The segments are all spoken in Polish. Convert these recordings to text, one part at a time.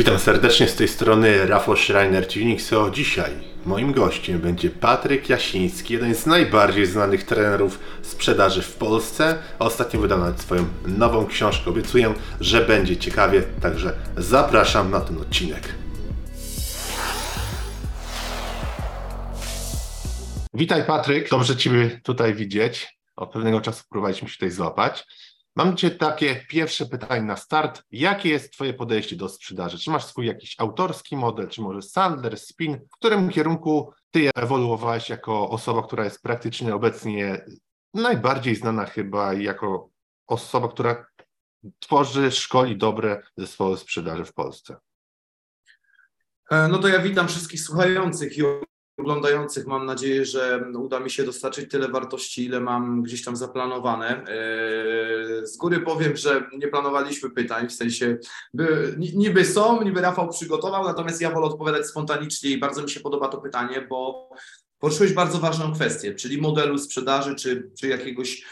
Witam serdecznie z tej strony Rafał Schreiner Tunixo. Dzisiaj moim gościem będzie Patryk Jasiński, jeden z najbardziej znanych trenerów sprzedaży w Polsce. Ostatnio wydał nawet swoją nową książkę. Obiecuję, że będzie ciekawie, także zapraszam na ten odcinek. Witaj Patryk, dobrze Ciebie tutaj widzieć. Od pewnego czasu próbowaliśmy się tutaj złapać. Mam Cię takie pierwsze pytanie na start. Jakie jest Twoje podejście do sprzedaży? Czy masz swój jakiś autorski model, czy może Sandler, Spin? W którym kierunku Ty ewoluowałeś jako osoba, która jest praktycznie obecnie najbardziej znana chyba jako osoba, która tworzy, szkoli dobre zespoły sprzedaży w Polsce? E, no to ja witam wszystkich słuchających i oglądających. Mam nadzieję, że uda mi się dostarczyć tyle wartości, ile mam gdzieś tam zaplanowane. Eee, z góry powiem, że nie planowaliśmy pytań, w sensie by, niby są, niby Rafał przygotował, natomiast ja wolę odpowiadać spontanicznie i bardzo mi się podoba to pytanie, bo poruszyłeś bardzo ważną kwestię, czyli modelu sprzedaży, czy, czy jakiegoś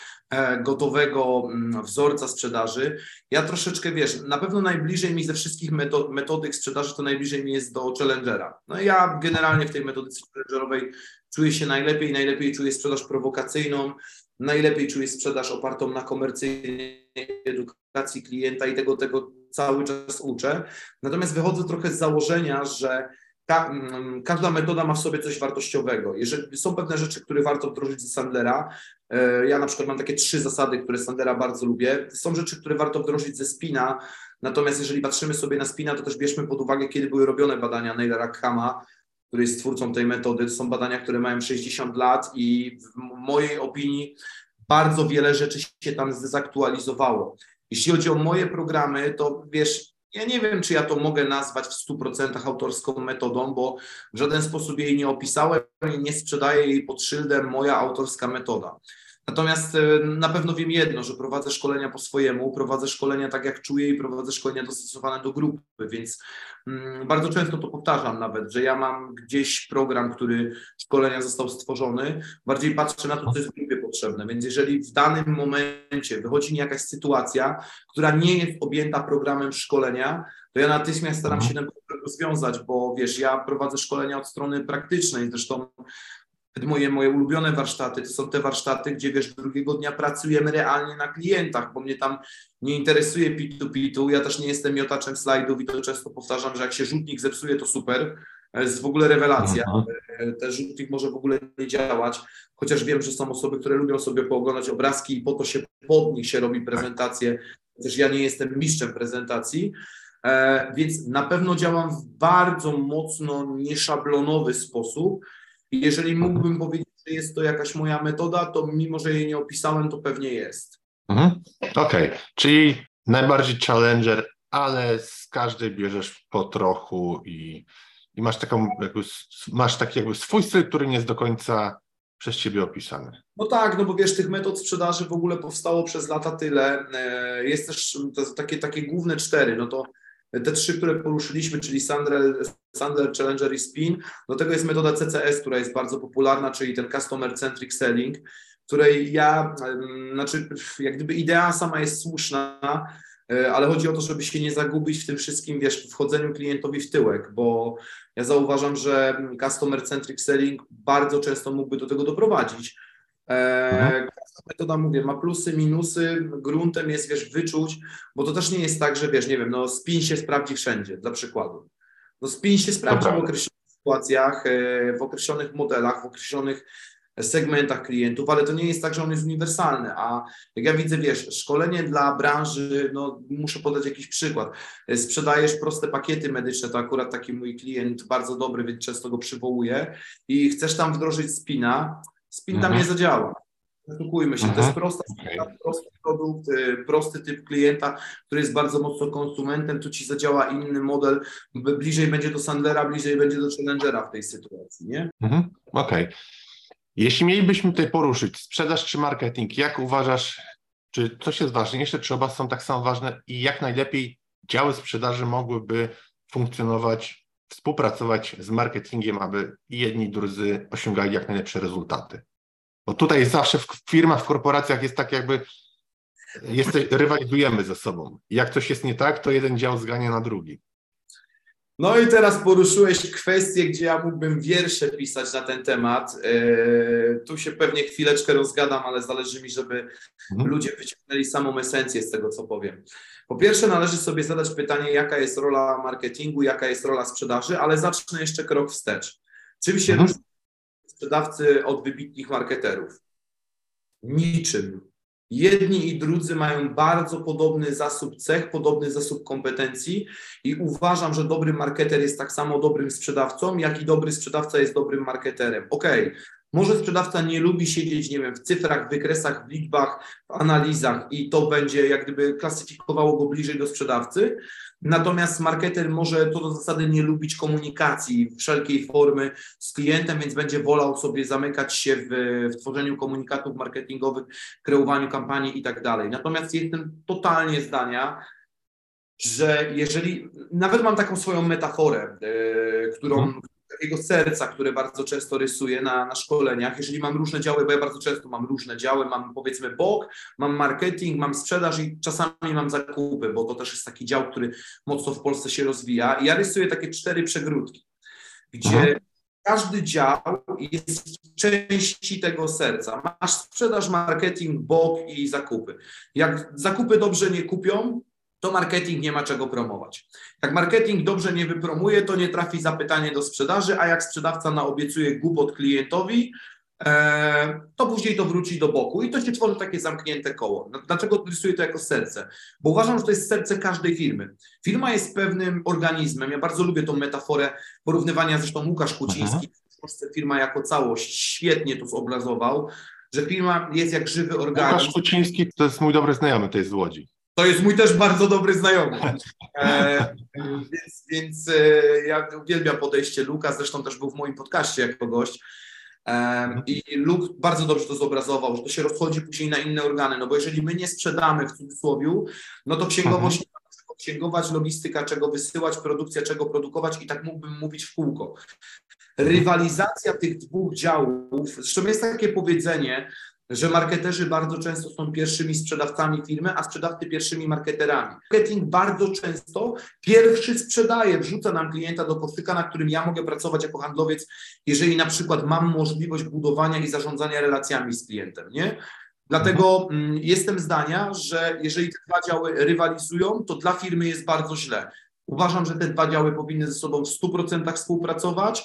gotowego mm, wzorca sprzedaży. Ja troszeczkę, wiesz, na pewno najbliżej mi ze wszystkich metod, metodyk sprzedaży to najbliżej mi jest do Challengera. No ja generalnie w tej metodyce Challengerowej czuję się najlepiej, najlepiej czuję sprzedaż prowokacyjną, najlepiej czuję sprzedaż opartą na komercyjnej edukacji klienta i tego, tego cały czas uczę. Natomiast wychodzę trochę z założenia, że ka mm, każda metoda ma w sobie coś wartościowego. Jeżeli są pewne rzeczy, które warto wdrożyć ze Sandlera, e, ja na przykład mam takie trzy zasady, które Sandlera bardzo lubię. Są rzeczy, które warto wdrożyć ze Spina, natomiast jeżeli patrzymy sobie na Spina, to też bierzmy pod uwagę, kiedy były robione badania Nailera Kama, który jest twórcą tej metody. To są badania, które mają 60 lat i w mojej opinii bardzo wiele rzeczy się tam zdezaktualizowało. Jeśli chodzi o moje programy, to wiesz, ja nie wiem, czy ja to mogę nazwać w 100% autorską metodą, bo w żaden sposób jej nie opisałem i nie sprzedaję jej pod szyldem moja autorska metoda. Natomiast e, na pewno wiem jedno, że prowadzę szkolenia po swojemu, prowadzę szkolenia tak jak czuję i prowadzę szkolenia dostosowane do grupy, więc mm, bardzo często to powtarzam nawet, że ja mam gdzieś program, który szkolenia został stworzony, bardziej patrzę na to, co jest grupie potrzebne, więc jeżeli w danym momencie wychodzi mi jakaś sytuacja, która nie jest objęta programem szkolenia, to ja natychmiast staram się ten problem rozwiązać, bo wiesz, ja prowadzę szkolenia od strony praktycznej, zresztą moje, moje ulubione warsztaty to są te warsztaty, gdzie wiesz, drugiego dnia pracujemy realnie na klientach, bo mnie tam nie interesuje pitu-pitu. Ja też nie jestem miotaczem slajdów i to często powtarzam, że jak się rzutnik zepsuje, to super. To jest w ogóle rewelacja. Mhm. Ten rzutnik może w ogóle nie działać, chociaż wiem, że są osoby, które lubią sobie pooglądać obrazki i po to się pod nich się robi prezentację. Też ja nie jestem mistrzem prezentacji, e, więc na pewno działam w bardzo mocno nieszablonowy sposób jeżeli mógłbym powiedzieć, że jest to jakaś moja metoda, to mimo, że jej nie opisałem, to pewnie jest. Mhm. Okej, okay. czyli najbardziej challenger, ale z każdej bierzesz po trochu i, i masz taką, jakby, masz taki jakby swój styl, który nie jest do końca przez ciebie opisany. No tak, no bo wiesz, tych metod sprzedaży w ogóle powstało przez lata tyle. E, jest też takie, takie główne cztery, no to te trzy, które poruszyliśmy, czyli Sandler, Sandler, Challenger i Spin, do tego jest metoda CCS, która jest bardzo popularna, czyli ten Customer Centric Selling, której ja, znaczy jak gdyby idea sama jest słuszna, ale chodzi o to, żeby się nie zagubić w tym wszystkim, wiesz, wchodzeniu klientowi w tyłek, bo ja zauważam, że Customer Centric Selling bardzo często mógłby do tego doprowadzić. E, mhm metoda, mówię, ma plusy, minusy, gruntem jest, wiesz, wyczuć, bo to też nie jest tak, że, wiesz, nie wiem, no spin się sprawdzi wszędzie, dla przykładu. No spin się sprawdzi w określonych sytuacjach, e, w określonych modelach, w określonych segmentach klientów, ale to nie jest tak, że on jest uniwersalny, a jak ja widzę, wiesz, szkolenie dla branży, no muszę podać jakiś przykład, sprzedajesz proste pakiety medyczne, to akurat taki mój klient bardzo dobry, więc często go przywołuję i chcesz tam wdrożyć spina, spin tam mhm. nie zadziała Oszukujmy się, Aha, to jest prosta okay. prosty produkt, y, prosty typ klienta, który jest bardzo mocno konsumentem, tu ci zadziała inny model, bliżej będzie do Sandlera, bliżej będzie do Challengera w tej sytuacji, nie? Mhm. Okej. Okay. Jeśli mielibyśmy tutaj poruszyć sprzedaż czy marketing, jak uważasz, czy coś jest ważniejsze, czy oba są tak samo ważne i jak najlepiej działy sprzedaży mogłyby funkcjonować, współpracować z marketingiem, aby jedni i drudzy osiągali jak najlepsze rezultaty? Bo tutaj zawsze w firmach, w korporacjach jest tak jakby jest, rywalizujemy ze sobą. Jak coś jest nie tak, to jeden dział zgania na drugi. No i teraz poruszyłeś kwestię, gdzie ja mógłbym wiersze pisać na ten temat. Yy, tu się pewnie chwileczkę rozgadam, ale zależy mi, żeby mhm. ludzie wyciągnęli samą esencję z tego, co powiem. Po pierwsze, należy sobie zadać pytanie, jaka jest rola marketingu, jaka jest rola sprzedaży, ale zacznę jeszcze krok wstecz. Czym się mhm. różni sprzedawcy od wybitnych marketerów? Niczym. Jedni i drudzy mają bardzo podobny zasób cech, podobny zasób kompetencji i uważam, że dobry marketer jest tak samo dobrym sprzedawcą, jak i dobry sprzedawca jest dobrym marketerem. Okej, okay. Może sprzedawca nie lubi siedzieć, nie wiem, w cyfrach, w wykresach, w liczbach, w analizach i to będzie jak gdyby klasyfikowało go bliżej do sprzedawcy. Natomiast marketer może to do zasady nie lubić komunikacji wszelkiej formy z klientem, więc będzie wolał sobie zamykać się w, w tworzeniu komunikatów marketingowych, kreowaniu kampanii i tak dalej. Natomiast jestem totalnie zdania, że jeżeli, nawet mam taką swoją metaforę, yy, którą, mhm takiego serca, które bardzo często rysuję na, na szkoleniach. Jeżeli mam różne działy, bo ja bardzo często mam różne działy, mam powiedzmy bok, mam marketing, mam sprzedaż i czasami mam zakupy, bo to też jest taki dział, który mocno w Polsce się rozwija. I ja rysuję takie cztery przegródki, gdzie mhm. każdy dział jest części tego serca. Masz sprzedaż, marketing, bok i zakupy. Jak zakupy dobrze nie kupią, to marketing nie ma czego promować. Jak marketing dobrze nie wypromuje, to nie trafi zapytanie do sprzedaży, a jak sprzedawca naobiecuje głupot klientowi, e, to później to wróci do boku i to się tworzy takie zamknięte koło. Dlaczego rysuję to jako serce? Bo uważam, że to jest serce każdej firmy. Firma jest pewnym organizmem. Ja bardzo lubię tą metaforę porównywania, zresztą Łukasz Kuciński, w Polsce firma jako całość świetnie to zobrazował, że firma jest jak żywy organizm. Łukasz Kuciński to jest mój dobry znajomy, to jest z Łodzi. To jest mój też bardzo dobry znajomy. E, więc więc e, ja uwielbiam podejście Luka, zresztą też był w moim podcaście jako gość. E, I Luke bardzo dobrze to zobrazował, że to się rozchodzi później na inne organy, no bo jeżeli my nie sprzedamy w cudzysłowie, no to księgowość mhm. księgować, logistyka czego wysyłać, produkcja czego produkować i tak mógłbym mówić w kółko. Rywalizacja tych dwóch działów, zresztą jest takie powiedzenie, że marketerzy bardzo często są pierwszymi sprzedawcami firmy, a sprzedawcy pierwszymi marketerami. Marketing bardzo często pierwszy sprzedaje, wrzuca nam klienta do koszyka, na którym ja mogę pracować jako handlowiec, jeżeli na przykład mam możliwość budowania i zarządzania relacjami z klientem, nie? Dlatego mm, jestem zdania, że jeżeli te dwa działy rywalizują, to dla firmy jest bardzo źle. Uważam, że te dwa działy powinny ze sobą w 100% współpracować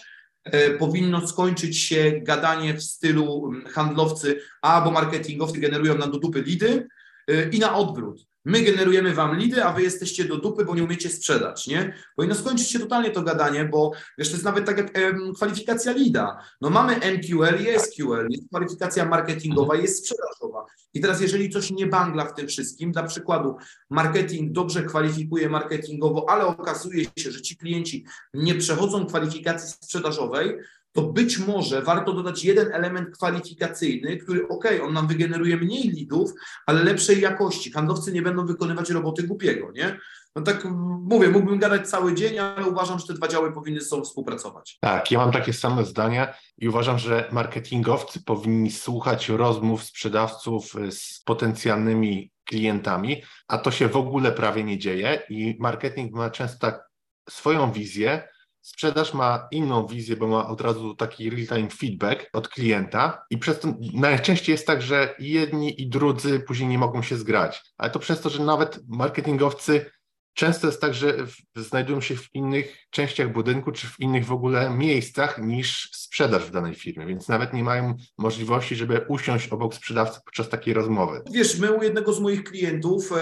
powinno skończyć się gadanie w stylu mm, handlowcy albo marketingowcy generują nam do dupy lidy e, i na odwrót. My generujemy wam lidy, a wy jesteście do dupy, bo nie umiecie sprzedać, nie? Powinno skończyć się totalnie to gadanie, bo wiesz, to jest nawet tak jak em, kwalifikacja lida. No mamy MQL i SQL, jest kwalifikacja marketingowa, jest sprzedażowa. I teraz jeżeli coś nie bangla w tym wszystkim, dla przykładu marketing dobrze kwalifikuje marketingowo, ale okazuje się, że ci klienci nie przechodzą kwalifikacji sprzedażowej, to być może warto dodać jeden element kwalifikacyjny, który ok, on nam wygeneruje mniej lidów, ale lepszej jakości. Handlowcy nie będą wykonywać roboty głupiego, nie? No tak mówię, mógłbym gadać cały dzień, ale uważam, że te dwa działy powinny ze sobą współpracować. Tak, ja mam takie same zdania i uważam, że marketingowcy powinni słuchać rozmów sprzedawców z potencjalnymi klientami, a to się w ogóle prawie nie dzieje i marketing ma często tak swoją wizję, Sprzedaż ma inną wizję, bo ma od razu taki real-time feedback od klienta i przez to najczęściej jest tak, że jedni i drudzy później nie mogą się zgrać. Ale to przez to, że nawet marketingowcy często jest tak, że znajdują się w innych częściach budynku czy w innych w ogóle miejscach niż sprzedaż w danej firmie, więc nawet nie mają możliwości, żeby usiąść obok sprzedawcy podczas takiej rozmowy. Wiesz, my u jednego z moich klientów e,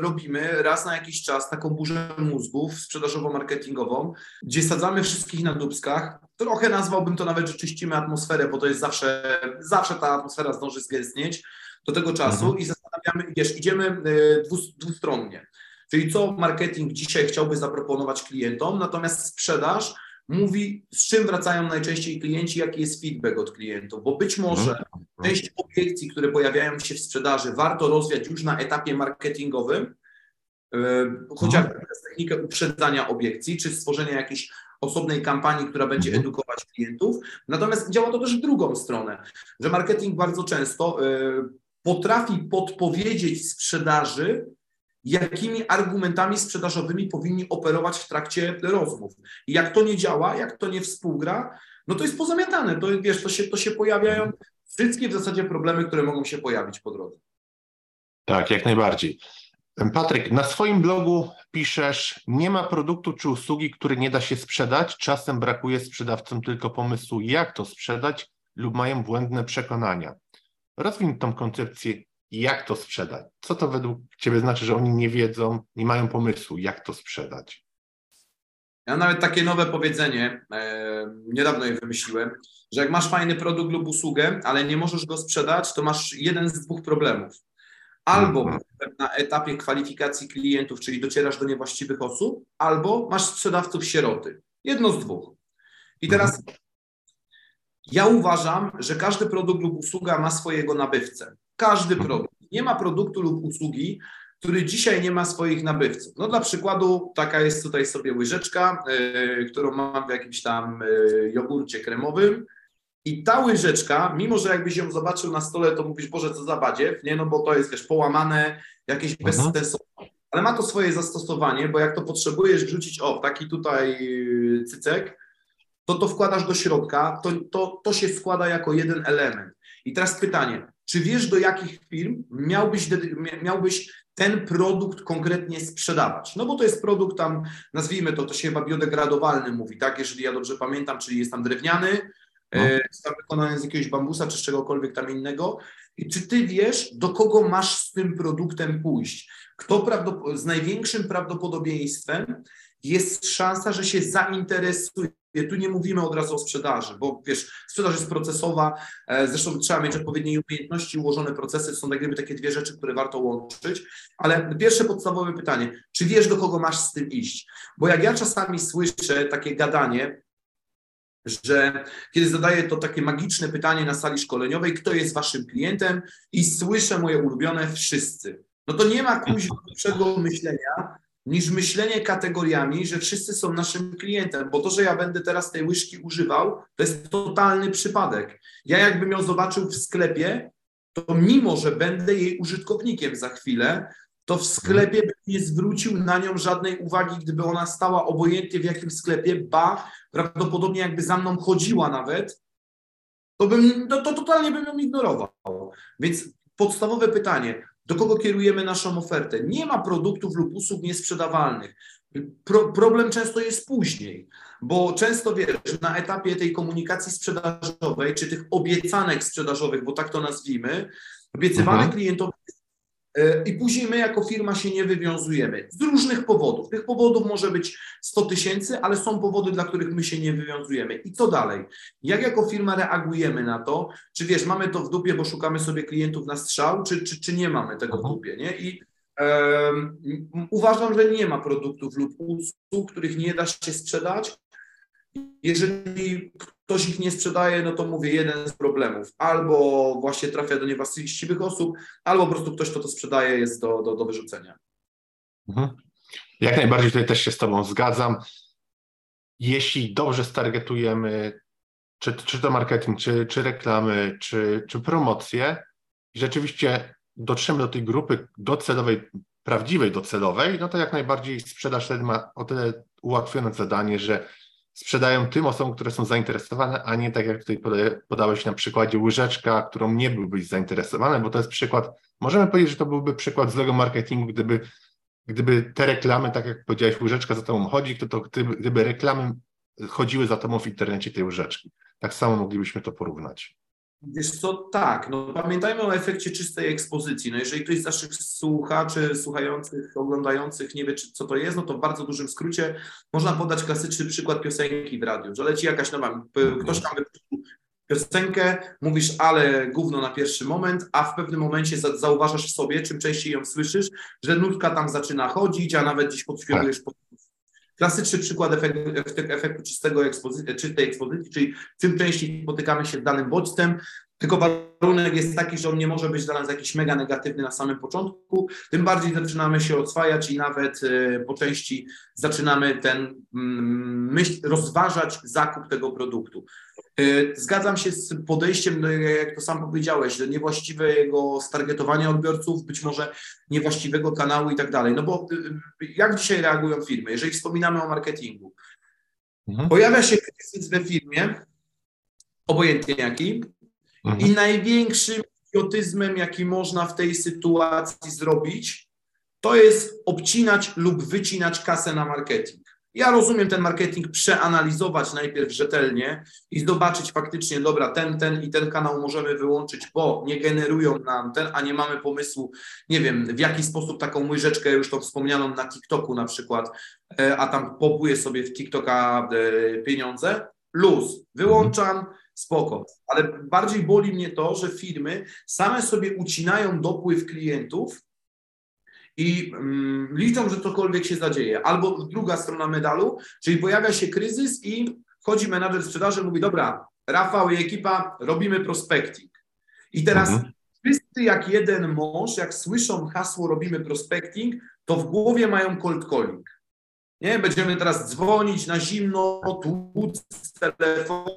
robimy raz na jakiś czas taką burzę mózgów sprzedażowo-marketingową, gdzie sadzamy wszystkich na dubskach. Trochę nazwałbym to nawet, że czyścimy atmosferę, bo to jest zawsze, zawsze ta atmosfera zdąży zgęstnieć do tego czasu mhm. i zastanawiamy, wiesz, idziemy e, dwustronnie. Czyli co marketing dzisiaj chciałby zaproponować klientom, natomiast sprzedaż mówi, z czym wracają najczęściej klienci, jaki jest feedback od klientów, bo być może mhm. część obiekcji, które pojawiają się w sprzedaży, warto rozwiać już na etapie marketingowym, e, chociażby mhm. przez technikę uprzedzania obiekcji, czy stworzenia jakiejś osobnej kampanii, która będzie mhm. edukować klientów. Natomiast działa to też w drugą stronę, że marketing bardzo często e, potrafi podpowiedzieć sprzedaży, jakimi argumentami sprzedażowymi powinni operować w trakcie rozmów. I jak to nie działa, jak to nie współgra, no to jest pozamiatane. To, wiesz, to, się, to się pojawiają wszystkie w zasadzie problemy, które mogą się pojawić po drodze. Tak, jak najbardziej. Patryk, na swoim blogu piszesz, nie ma produktu czy usługi, który nie da się sprzedać. Czasem brakuje sprzedawcom tylko pomysłu, jak to sprzedać, lub mają błędne przekonania. Rozwin tą koncepcję, jak to sprzedać. Co to według Ciebie znaczy, że oni nie wiedzą, nie mają pomysłu, jak to sprzedać? Ja nawet takie nowe powiedzenie, e, niedawno je wymyśliłem, że jak masz fajny produkt lub usługę, ale nie możesz go sprzedać, to masz jeden z dwóch problemów. Albo mhm. na etapie kwalifikacji klientów, czyli docierasz do niewłaściwych osób, albo masz sprzedawców sieroty. Jedno z dwóch. I teraz mhm. ja uważam, że każdy produkt lub usługa ma swojego nabywcę. Każdy mhm. produkt. Nie ma produktu lub usługi, który dzisiaj nie ma swoich nabywców. No dla przykładu taka jest tutaj sobie łyżeczka, yy, którą mam w jakimś tam yy, jogurcie kremowym i ta łyżeczka, mimo że jakbyś ją zobaczył na stole, to mówisz, Boże, co za badziew, nie? No bo to jest, wiesz, połamane, jakieś bezsensowne. Ale ma to swoje zastosowanie, bo jak to potrzebujesz wrzucić, o, taki tutaj yy, cycek, to to wkładasz do środka, to, to, to się składa jako jeden element. I teraz pytanie, czy wiesz, do jakich firm miałbyś, miałbyś ten produkt konkretnie sprzedawać? No bo to jest produkt tam, nazwijmy to, to się chyba biodegradowalny mówi, tak? Jeżeli ja dobrze pamiętam, czyli jest tam drewniany, no. E, tam wykonany z jakiegoś bambusa czy z czegokolwiek tam innego. I czy ty wiesz, do kogo masz z tym produktem pójść? Kto z największym prawdopodobieństwem jest szansa, że się zainteresuje. Tu nie mówimy od razu o sprzedaży, bo wiesz, sprzedaż jest procesowa, e, zresztą trzeba mieć odpowiednie umiejętności, ułożone procesy, są tak jakby takie dwie rzeczy, które warto łączyć, ale pierwsze podstawowe pytanie, czy wiesz, do kogo masz z tym iść? Bo jak ja czasami słyszę takie gadanie, że kiedy zadaję to takie magiczne pytanie na sali szkoleniowej, kto jest waszym klientem i słyszę moje ulubione wszyscy. No to nie ma lepszego myślenia niż myślenie kategoriami, że wszyscy są naszym klientem, bo to, że ja będę teraz tej łyżki używał, to jest totalny przypadek. Ja jakbym ją zobaczył w sklepie, to mimo, że będę jej użytkownikiem za chwilę, to w sklepie bym nie zwrócił na nią żadnej uwagi, gdyby ona stała obojętnie w jakim sklepie, ba, prawdopodobnie jakby za mną chodziła nawet, to bym, to, to totalnie bym ją ignorował. Więc podstawowe pytanie, do kogo kierujemy naszą ofertę? Nie ma produktów lub usług niesprzedawalnych. Pro, problem często jest później, bo często wiesz, na etapie tej komunikacji sprzedażowej, czy tych obiecanek sprzedażowych, bo tak to nazwijmy, obiecywane mhm. klientowi E, I później my jako firma się nie wywiązujemy z różnych powodów. Tych powodów może być 100 tysięcy, ale są powody, dla których my się nie wywiązujemy. I co dalej? Jak jako firma reagujemy na to? Czy wiesz, mamy to w dupie, bo szukamy sobie klientów na strzał, czy, czy, czy nie mamy tego w mhm. dupie? Nie? I um, uważam, że nie ma produktów lub usług, których nie da się sprzedać. Jeżeli ktoś ich nie sprzedaje, no to mówię, jeden z problemów. Albo właśnie trafia do niewłaściwych osób, albo po prostu ktoś, kto to sprzedaje, jest do, do, do wyrzucenia. Mhm. Jak najbardziej tutaj też się z Tobą zgadzam. Jeśli dobrze stargetujemy, czy, czy to marketing, czy, czy reklamy, czy, czy promocje, i rzeczywiście dotrzemy do tej grupy docelowej, prawdziwej docelowej, no to jak najbardziej sprzedaż wtedy ma o tyle ułatwione zadanie, że sprzedają tym osobom, które są zainteresowane, a nie tak jak tutaj podałeś na przykładzie łyżeczka, którą nie byłbyś zainteresowany, bo to jest przykład, możemy powiedzieć, że to byłby przykład złego marketingu, gdyby, gdyby te reklamy, tak jak powiedziałeś, łyżeczka za tobą chodzi, to, to gdyby, gdyby reklamy chodziły za tobą w internecie tej łyżeczki. Tak samo moglibyśmy to porównać. Wiesz co, tak, no pamiętajmy o efekcie czystej ekspozycji. No jeżeli ktoś z naszych słuchaczy, słuchających, oglądających nie wie, czy, co to jest, no to w bardzo dużym skrócie można podać klasyczny przykład piosenki w radiu, że leci jakaś nowa, ktoś tam piosenkę, mówisz, ale gówno na pierwszy moment, a w pewnym momencie zauważasz w sobie, czym częściej ją słyszysz, że nutka tam zaczyna chodzić, a nawet gdzieś podświadujesz tak. Klasyczny przykład efektu, efektu czystego ekspozy czystej ekspozycji, czyli czym częściej spotykamy się z danym bodźcem, tylko warunek jest taki, że on nie może być dla nas jakiś mega negatywny na samym początku, tym bardziej zaczynamy się oswajać i nawet y, po części zaczynamy ten mm, myśl, rozważać zakup tego produktu. E, zgadzam się z podejściem, no, jak to sam powiedziałeś, do niewłaściwego stargetowania odbiorców, być może niewłaściwego kanału i tak dalej. No bo jak dzisiaj reagują firmy? Jeżeli wspominamy o marketingu, mhm. pojawia się kryzys we firmie, obojętnie jaki, mhm. i największym idiotyzmem, jaki można w tej sytuacji zrobić, to jest obcinać lub wycinać kasę na marketing. Ja rozumiem ten marketing przeanalizować najpierw rzetelnie i zobaczyć faktycznie, dobra, ten, ten i ten kanał możemy wyłączyć, bo nie generują nam ten, a nie mamy pomysłu, nie wiem, w jaki sposób taką łyżeczkę, już to wspomnianą na TikToku na przykład, e, a tam popuje sobie w TikToka e, pieniądze, luz, wyłączam, spoko. Ale bardziej boli mnie to, że firmy same sobie ucinają dopływ klientów, i mm, liczą, że cokolwiek się zadzieje. Albo druga strona medalu, czyli pojawia się kryzys i wchodzi menadżer sprzedaży mówi, dobra, Rafał i ekipa, robimy prospecting. I teraz mhm. wszyscy jak jeden mąż, jak słyszą hasło robimy prospecting, to w głowie mają cold calling. Nie, będziemy teraz dzwonić na zimno, tłuc telefony,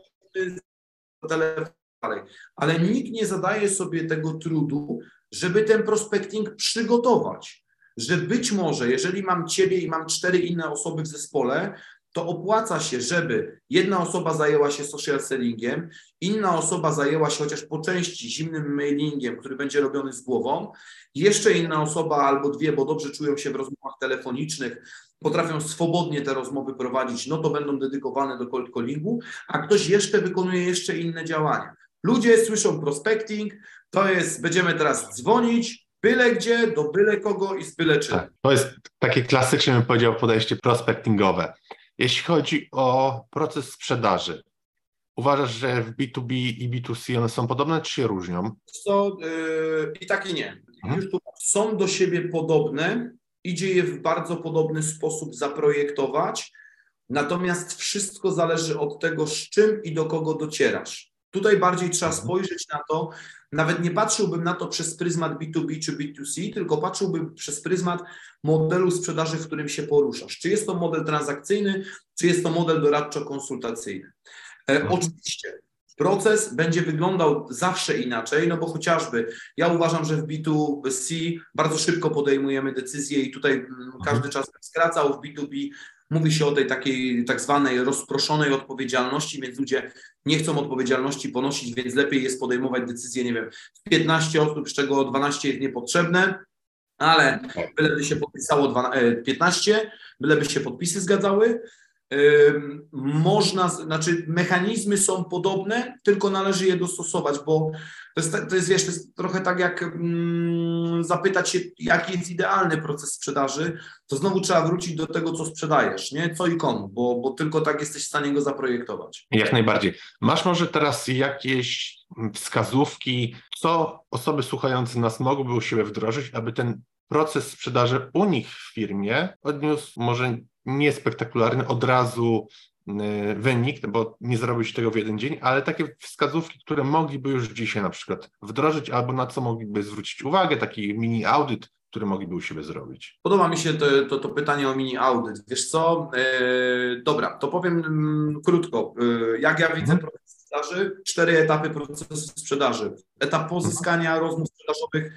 telefony, ale nikt nie zadaje sobie tego trudu, żeby ten prospecting przygotować. Że być może, jeżeli mam ciebie i mam cztery inne osoby w zespole, to opłaca się, żeby jedna osoba zajęła się social sellingiem, inna osoba zajęła się chociaż po części zimnym mailingiem, który będzie robiony z głową, jeszcze inna osoba albo dwie, bo dobrze czują się w rozmowach telefonicznych, potrafią swobodnie te rozmowy prowadzić, no to będą dedykowane do cold callingu, a ktoś jeszcze wykonuje jeszcze inne działania. Ludzie słyszą prospecting, to jest, będziemy teraz dzwonić, byle gdzie, do byle kogo i z byle czym. Tak, to jest takie klasyczne, bym powiedział, podejście prospectingowe. Jeśli chodzi o proces sprzedaży, uważasz, że w B2B i B2C one są podobne, czy się różnią? Co, yy, I tak i nie. Mhm. Już tu są do siebie podobne, idzie je w bardzo podobny sposób zaprojektować, natomiast wszystko zależy od tego, z czym i do kogo docierasz. Tutaj bardziej trzeba mhm. spojrzeć na to, nawet nie patrzyłbym na to przez pryzmat B2B czy B2C, tylko patrzyłbym przez pryzmat modelu sprzedaży, w którym się poruszasz. Czy jest to model transakcyjny, czy jest to model doradczo-konsultacyjny. E, mhm. oczywiście proces będzie wyglądał zawsze inaczej, no bo chociażby ja uważam, że w B2C bardzo szybko podejmujemy decyzje i tutaj mm, mhm. każdy czas skracał, w B2B Mówi się o tej takiej tak zwanej rozproszonej odpowiedzialności, więc ludzie nie chcą odpowiedzialności ponosić, więc lepiej jest podejmować decyzje, nie wiem, 15 osób, z czego 12 jest niepotrzebne, ale byleby się podpisało 15, e, byleby się podpisy zgadzały, można, znaczy mechanizmy są podobne, tylko należy je dostosować, bo to jest, to jest wiesz, to jest trochę tak jak mm, zapytać się, jaki jest idealny proces sprzedaży, to znowu trzeba wrócić do tego, co sprzedajesz, nie? Co i komu, bo, bo tylko tak jesteś w stanie go zaprojektować. Jak najbardziej. Masz może teraz jakieś wskazówki, co osoby słuchające nas mogłyby u siebie wdrożyć, aby ten proces sprzedaży u nich w firmie odniósł może niespektakularny od razu y, wynik, bo nie zrobić tego w jeden dzień, ale takie wskazówki, które mogliby już dzisiaj na przykład wdrożyć albo na co mogliby zwrócić uwagę, taki mini audyt, który mogliby u siebie zrobić. Podoba mi się to, to, to pytanie o mini audyt. Wiesz co? Yy, dobra, to powiem yy, krótko. Yy, jak ja widzę mhm. proces sprzedaży? Cztery etapy procesu sprzedaży. Etap pozyskania mhm. rozmów sprzedażowych,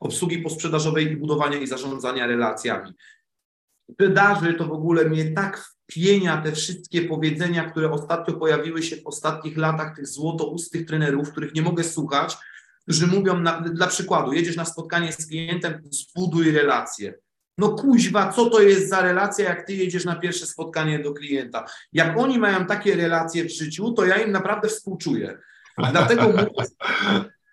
obsługi posprzedażowej i budowania i zarządzania relacjami sprzedaży to w ogóle mnie tak wpienia te wszystkie powiedzenia, które ostatnio pojawiły się w ostatnich latach, tych złotoustych trenerów, których nie mogę słuchać, którzy mówią, na, dla przykładu, jedziesz na spotkanie z klientem, zbuduj relacje. No kuźwa, co to jest za relacja, jak ty jedziesz na pierwsze spotkanie do klienta? Jak oni mają takie relacje w życiu, to ja im naprawdę współczuję. Dlatego mówię,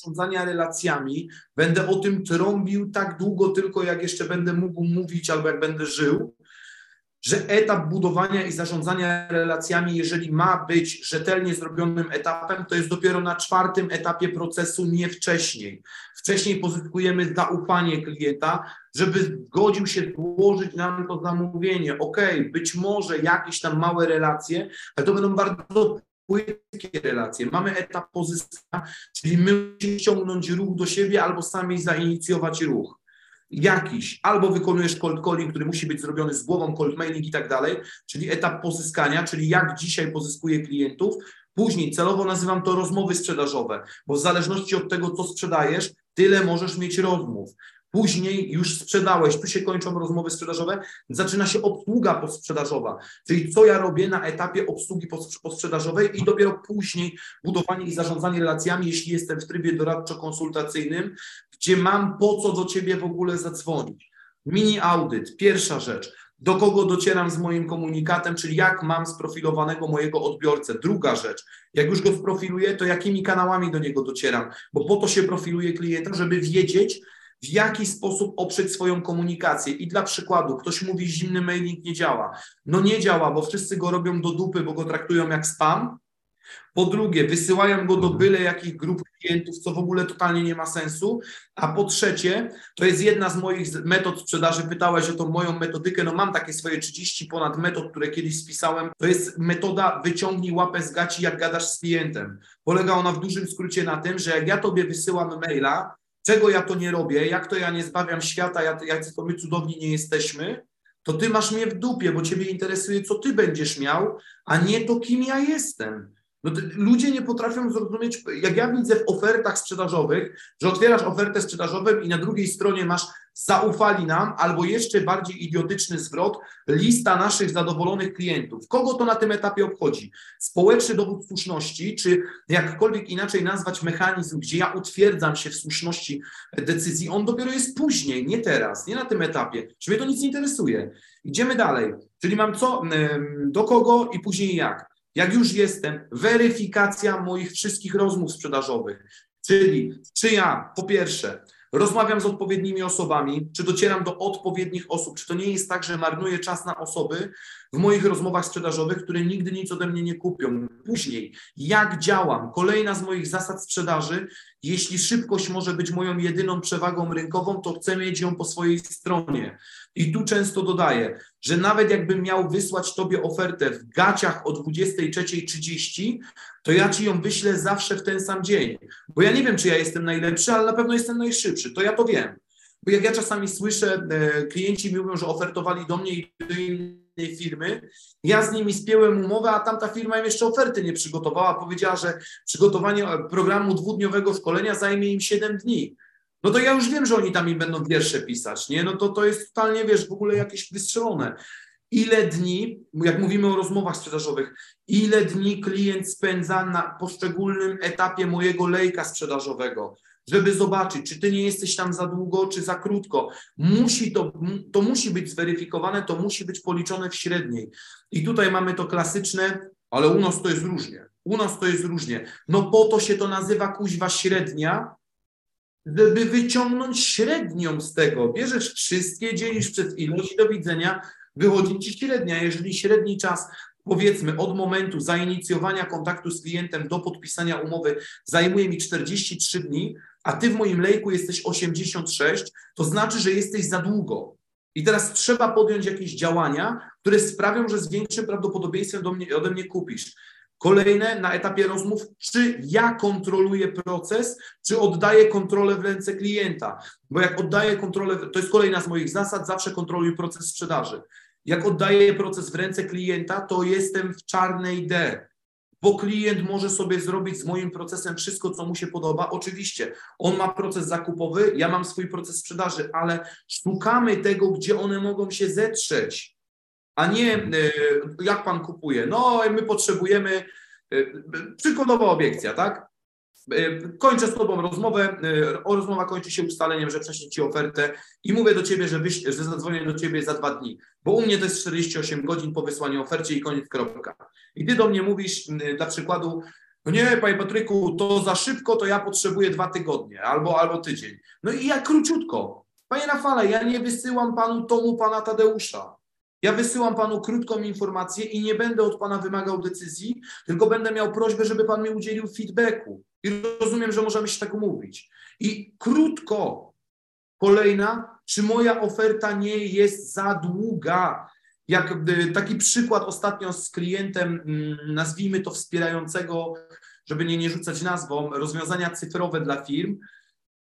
zarządzania relacjami. Będę o tym trąbił tak długo tylko, jak jeszcze będę mógł mówić albo jak będę żył, że etap budowania i zarządzania relacjami, jeżeli ma być rzetelnie zrobionym etapem, to jest dopiero na czwartym etapie procesu, nie wcześniej. Wcześniej pozyskujemy zaufanie klienta, żeby zgodził się złożyć nam to zamówienie. Ok, być może jakieś tam małe relacje, ale to będą bardzo płytkie relacje. Mamy etap pozyskania, czyli my musimy ściągnąć ruch do siebie albo sami zainicjować ruch. Jakiś, albo wykonujesz cold calling, który musi być zrobiony z głową, cold mailing i tak dalej, czyli etap pozyskania, czyli jak dzisiaj pozyskuję klientów, Później celowo nazywam to rozmowy sprzedażowe, bo w zależności od tego, co sprzedajesz, tyle możesz mieć rozmów. Później już sprzedałeś, tu się kończą rozmowy sprzedażowe, zaczyna się obsługa posprzedażowa, czyli co ja robię na etapie obsługi posprzedażowej i dopiero później budowanie i zarządzanie relacjami, jeśli jestem w trybie doradczo-konsultacyjnym, gdzie mam po co do ciebie w ogóle zadzwonić. Mini audyt, pierwsza rzecz. Do kogo docieram z moim komunikatem, czyli jak mam sprofilowanego mojego odbiorcę. Druga rzecz, jak już go sprofiluję, to jakimi kanałami do niego docieram, bo po to się profiluje klienta, żeby wiedzieć, w jaki sposób oprzeć swoją komunikację. I dla przykładu, ktoś mówi, zimny mailing nie działa. No nie działa, bo wszyscy go robią do dupy, bo go traktują jak spam. Po drugie, wysyłają go do mhm. byle jakich grup klientów, co w ogóle totalnie nie ma sensu. A po trzecie, to jest jedna z moich metod sprzedaży. Pytałeś o tą moją metodykę. No mam takie swoje 30 ponad metod, które kiedyś spisałem. To jest metoda wyciągnij łapę z gaci, jak gadasz z klientem. Polega ona w dużym skrócie na tym, że jak ja tobie wysyłam maila, czego ja to nie robię, jak to ja nie zbawiam świata, jak to my cudowni nie jesteśmy, to ty masz mnie w dupie, bo ciebie interesuje, co ty będziesz miał, a nie to, kim ja jestem. No ludzie nie potrafią zrozumieć, jak ja widzę w ofertach sprzedażowych, że otwierasz ofertę sprzedażową i na drugiej stronie masz zaufali nam, albo jeszcze bardziej idiotyczny zwrot, lista naszych zadowolonych klientów. Kogo to na tym etapie obchodzi? Społeczny dowód słuszności, czy jakkolwiek inaczej nazwać mechanizm, gdzie ja utwierdzam się w słuszności decyzji, on dopiero jest później, nie teraz, nie na tym etapie. Czy mnie to nic nie interesuje. Idziemy dalej. Czyli mam co, do kogo i później jak. Jak już jestem, weryfikacja moich wszystkich rozmów sprzedażowych, czyli czy ja po pierwsze rozmawiam z odpowiednimi osobami, czy docieram do odpowiednich osób, czy to nie jest tak, że marnuję czas na osoby w moich rozmowach sprzedażowych, które nigdy nic ode mnie nie kupią. Później, jak działam, kolejna z moich zasad sprzedaży, jeśli szybkość może być moją jedyną przewagą rynkową, to chcę mieć ją po swojej stronie. I tu często dodaję, że nawet jakbym miał wysłać Tobie ofertę w gaciach o 23.30, to ja Ci ją wyślę zawsze w ten sam dzień. Bo ja nie wiem, czy ja jestem najlepszy, ale na pewno jestem najszybszy. To ja to wiem. Bo jak ja czasami słyszę, e, klienci mówią, że ofertowali do mnie i do innej firmy, ja z nimi spięłem umowę, a tamta firma im jeszcze oferty nie przygotowała. Powiedziała, że przygotowanie programu dwudniowego szkolenia zajmie im 7 dni no to ja już wiem, że oni tam im będą wiersze pisać, nie? No to to jest totalnie, wiesz, w ogóle jakieś wystrzelone. Ile dni, jak mówimy o rozmowach sprzedażowych, ile dni klient spędza na poszczególnym etapie mojego lejka sprzedażowego, żeby zobaczyć, czy ty nie jesteś tam za długo, czy za krótko. Musi to, to musi być zweryfikowane, to musi być policzone w średniej. I tutaj mamy to klasyczne, ale u nas to jest różnie. U nas to jest różnie. No po to się to nazywa kuźwa średnia, żeby wyciągnąć średnią z tego. Bierzesz wszystkie, dzielisz przez ilość do widzenia, wychodzi ci średnia. Jeżeli średni czas, powiedzmy, od momentu zainicjowania kontaktu z klientem do podpisania umowy zajmuje mi 43 dni, a ty w moim lejku jesteś 86, to znaczy, że jesteś za długo. I teraz trzeba podjąć jakieś działania, które sprawią, że z większym prawdopodobieństwem do mnie, ode mnie kupisz. Kolejne na etapie rozmów, czy ja kontroluję proces, czy oddaję kontrolę w ręce klienta. Bo jak oddaję kontrolę, to jest kolejna z moich zasad, zawsze kontroluję proces sprzedaży. Jak oddaję proces w ręce klienta, to jestem w czarnej D, bo klient może sobie zrobić z moim procesem wszystko, co mu się podoba. Oczywiście, on ma proces zakupowy, ja mam swój proces sprzedaży, ale szukamy tego, gdzie one mogą się zetrzeć a nie e, jak pan kupuje. No, my potrzebujemy, e, przykładowa obiekcja, tak? E, kończę z tobą rozmowę, rozmowa kończy się ustaleniem, że prześlę ci ofertę i mówię do ciebie, że, wyś, że zadzwonię do ciebie za dwa dni, bo u mnie to jest 48 godzin po wysłaniu ofercie i koniec, kropka. I ty do mnie mówisz dla przykładu, no nie, panie Patryku, to za szybko, to ja potrzebuję dwa tygodnie albo, albo tydzień. No i ja króciutko. Panie Rafale, ja nie wysyłam panu tomu pana Tadeusza. Ja wysyłam panu krótką informację i nie będę od pana wymagał decyzji, tylko będę miał prośbę, żeby pan mi udzielił feedbacku. I rozumiem, że możemy się tak umówić. I krótko, kolejna, czy moja oferta nie jest za długa? Jak y, taki przykład ostatnio z klientem, mm, nazwijmy to wspierającego, żeby nie, nie rzucać nazwą, rozwiązania cyfrowe dla firm,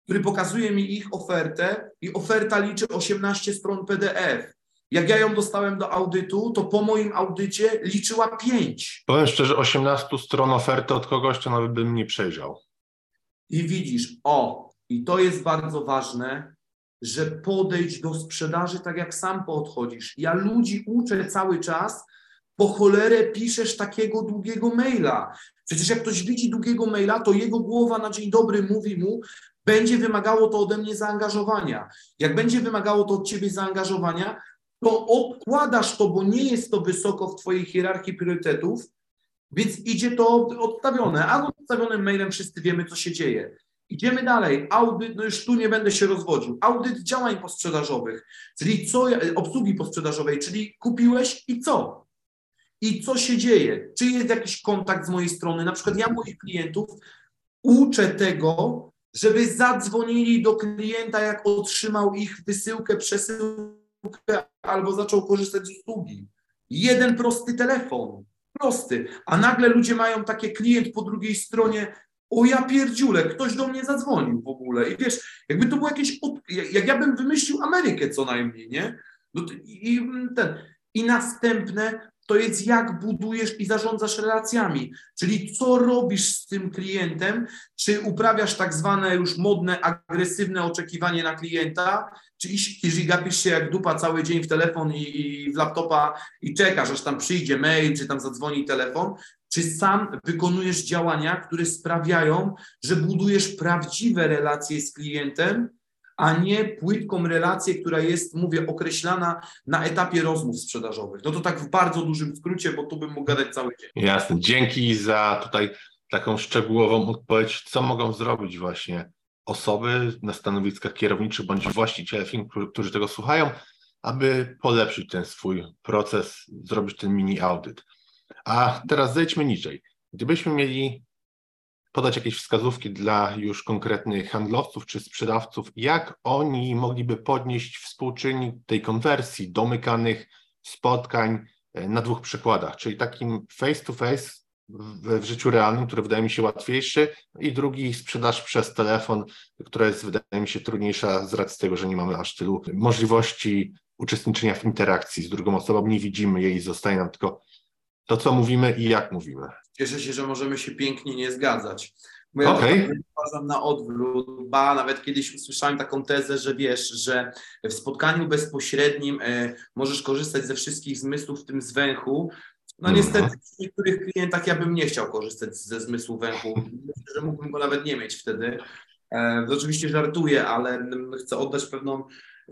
który pokazuje mi ich ofertę i oferta liczy 18 stron PDF. Jak ja ją dostałem do audytu, to po moim audycie liczyła 5. Powiem szczerze, 18 stron oferty od kogoś, to nawet bym nie przejrzał. I widzisz, o, i to jest bardzo ważne, że podejść do sprzedaży tak jak sam podchodzisz. Ja ludzi uczę cały czas, po cholerę piszesz takiego długiego maila. Przecież jak ktoś widzi długiego maila, to jego głowa na dzień dobry mówi mu, będzie wymagało to ode mnie zaangażowania. Jak będzie wymagało to od ciebie zaangażowania, to odkładasz to, bo nie jest to wysoko w twojej hierarchii priorytetów, więc idzie to odstawione. A odstawionym mailem wszyscy wiemy, co się dzieje. Idziemy dalej. Audyt, no już tu nie będę się rozwodził. Audyt działań posprzedażowych, czyli co, obsługi posprzedażowej, czyli kupiłeś i co? I co się dzieje? Czy jest jakiś kontakt z mojej strony? Na przykład ja moich klientów uczę tego, żeby zadzwonili do klienta, jak otrzymał ich wysyłkę, przesyłkę albo zaczął korzystać z usługi. Jeden prosty telefon. Prosty. A nagle ludzie mają takie klient po drugiej stronie, o ja pierdziule, ktoś do mnie zadzwonił w ogóle. I wiesz, jakby to było jakieś, jak ja bym wymyślił Amerykę co najmniej, nie? No i, ten. I następne to jest jak budujesz i zarządzasz relacjami, czyli co robisz z tym klientem, czy uprawiasz tak zwane już modne, agresywne oczekiwanie na klienta, czy jeżeli gapisz się jak dupa cały dzień w telefon i, i w laptopa i czekasz, aż tam przyjdzie mail, czy tam zadzwoni telefon, czy sam wykonujesz działania, które sprawiają, że budujesz prawdziwe relacje z klientem, a nie płytką relację, która jest, mówię, określana na etapie rozmów sprzedażowych. No to tak w bardzo dużym skrócie, bo tu bym mógł gadać cały dzień. Jasne. Dzięki za tutaj taką szczegółową odpowiedź, co mogą zrobić właśnie osoby na stanowiskach kierowniczych bądź właściciele firm, którzy tego słuchają, aby polepszyć ten swój proces, zrobić ten mini audyt. A teraz zejdźmy niżej. Gdybyśmy mieli podać jakieś wskazówki dla już konkretnych handlowców czy sprzedawców, jak oni mogliby podnieść współczynnik tej konwersji, domykanych spotkań e, na dwóch przykładach, czyli takim face to face w, w życiu realnym, który wydaje mi się łatwiejszy, i drugi sprzedaż przez telefon, która jest, wydaje mi się, trudniejsza z racji tego, że nie mamy aż tylu możliwości uczestniczenia w interakcji z drugą osobą, nie widzimy jej, zostaje nam tylko to, co mówimy i jak mówimy. Cieszę się, że możemy się pięknie nie zgadzać. Bo ja okay. uważam na odwrót, ba, nawet kiedyś usłyszałem taką tezę, że wiesz, że w spotkaniu bezpośrednim e, możesz korzystać ze wszystkich zmysłów, w tym z węchu. No niestety mhm. w niektórych klientach ja bym nie chciał korzystać ze zmysłu węchu. Myślę, że mógłbym go nawet nie mieć wtedy. E, oczywiście żartuję, ale chcę oddać pewną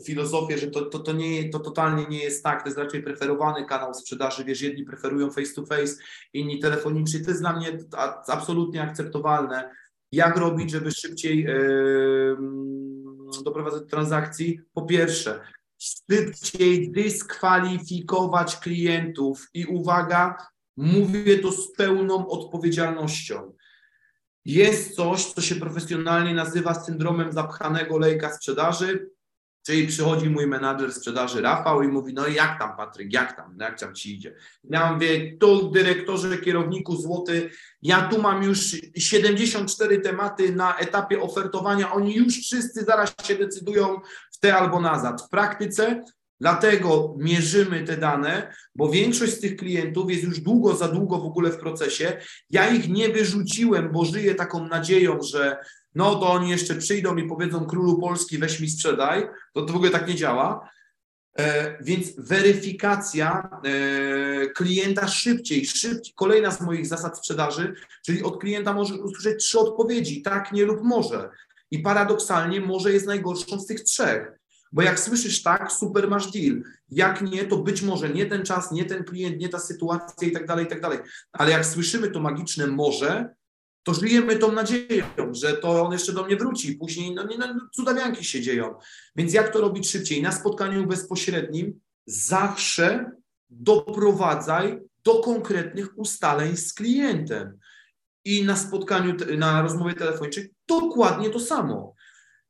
filozofię, że to, to, to, nie, to totalnie nie jest tak, to jest raczej preferowany kanał sprzedaży, wiesz, jedni preferują face to face, inni telefonicznie, to jest dla mnie absolutnie akceptowalne. Jak robić, żeby szybciej yy, doprowadzać do transakcji? Po pierwsze, szybciej dyskwalifikować klientów i uwaga, mówię to z pełną odpowiedzialnością. Jest coś, co się profesjonalnie nazywa syndromem zapchanego lejka sprzedaży. Czyli przychodzi mój menadżer sprzedaży Rafał i mówi, no jak tam Patryk, jak tam, jak tam ci idzie? Ja mówię, tu dyrektorze, kierowniku złoty, ja tu mam już 74 tematy na etapie ofertowania, oni już wszyscy zaraz się decydują w te albo nazad. W praktyce Dlatego mierzymy te dane, bo większość z tych klientów jest już długo, za długo w ogóle w procesie. Ja ich nie wyrzuciłem, bo żyję taką nadzieją, że no to oni jeszcze przyjdą i powiedzą królu Polski weź mi sprzedaj, to, w ogóle tak nie działa. E, więc weryfikacja e, klienta szybciej, szybciej. Kolejna z moich zasad sprzedaży, czyli od klienta może usłyszeć trzy odpowiedzi, tak, nie lub może. I paradoksalnie może jest najgorszą z tych trzech. Bo jak słyszysz tak, super masz deal. Jak nie, to być może nie ten czas, nie ten klient, nie ta sytuacja i tak dalej, i tak dalej. Ale jak słyszymy to magiczne może, to żyjemy tą nadzieją, że to on jeszcze do mnie wróci. Później no, nie, no, cudawianki się dzieją. Więc jak to robić szybciej? Na spotkaniu bezpośrednim zawsze doprowadzaj do konkretnych ustaleń z klientem. I na spotkaniu, na rozmowie telefonicznej dokładnie to samo.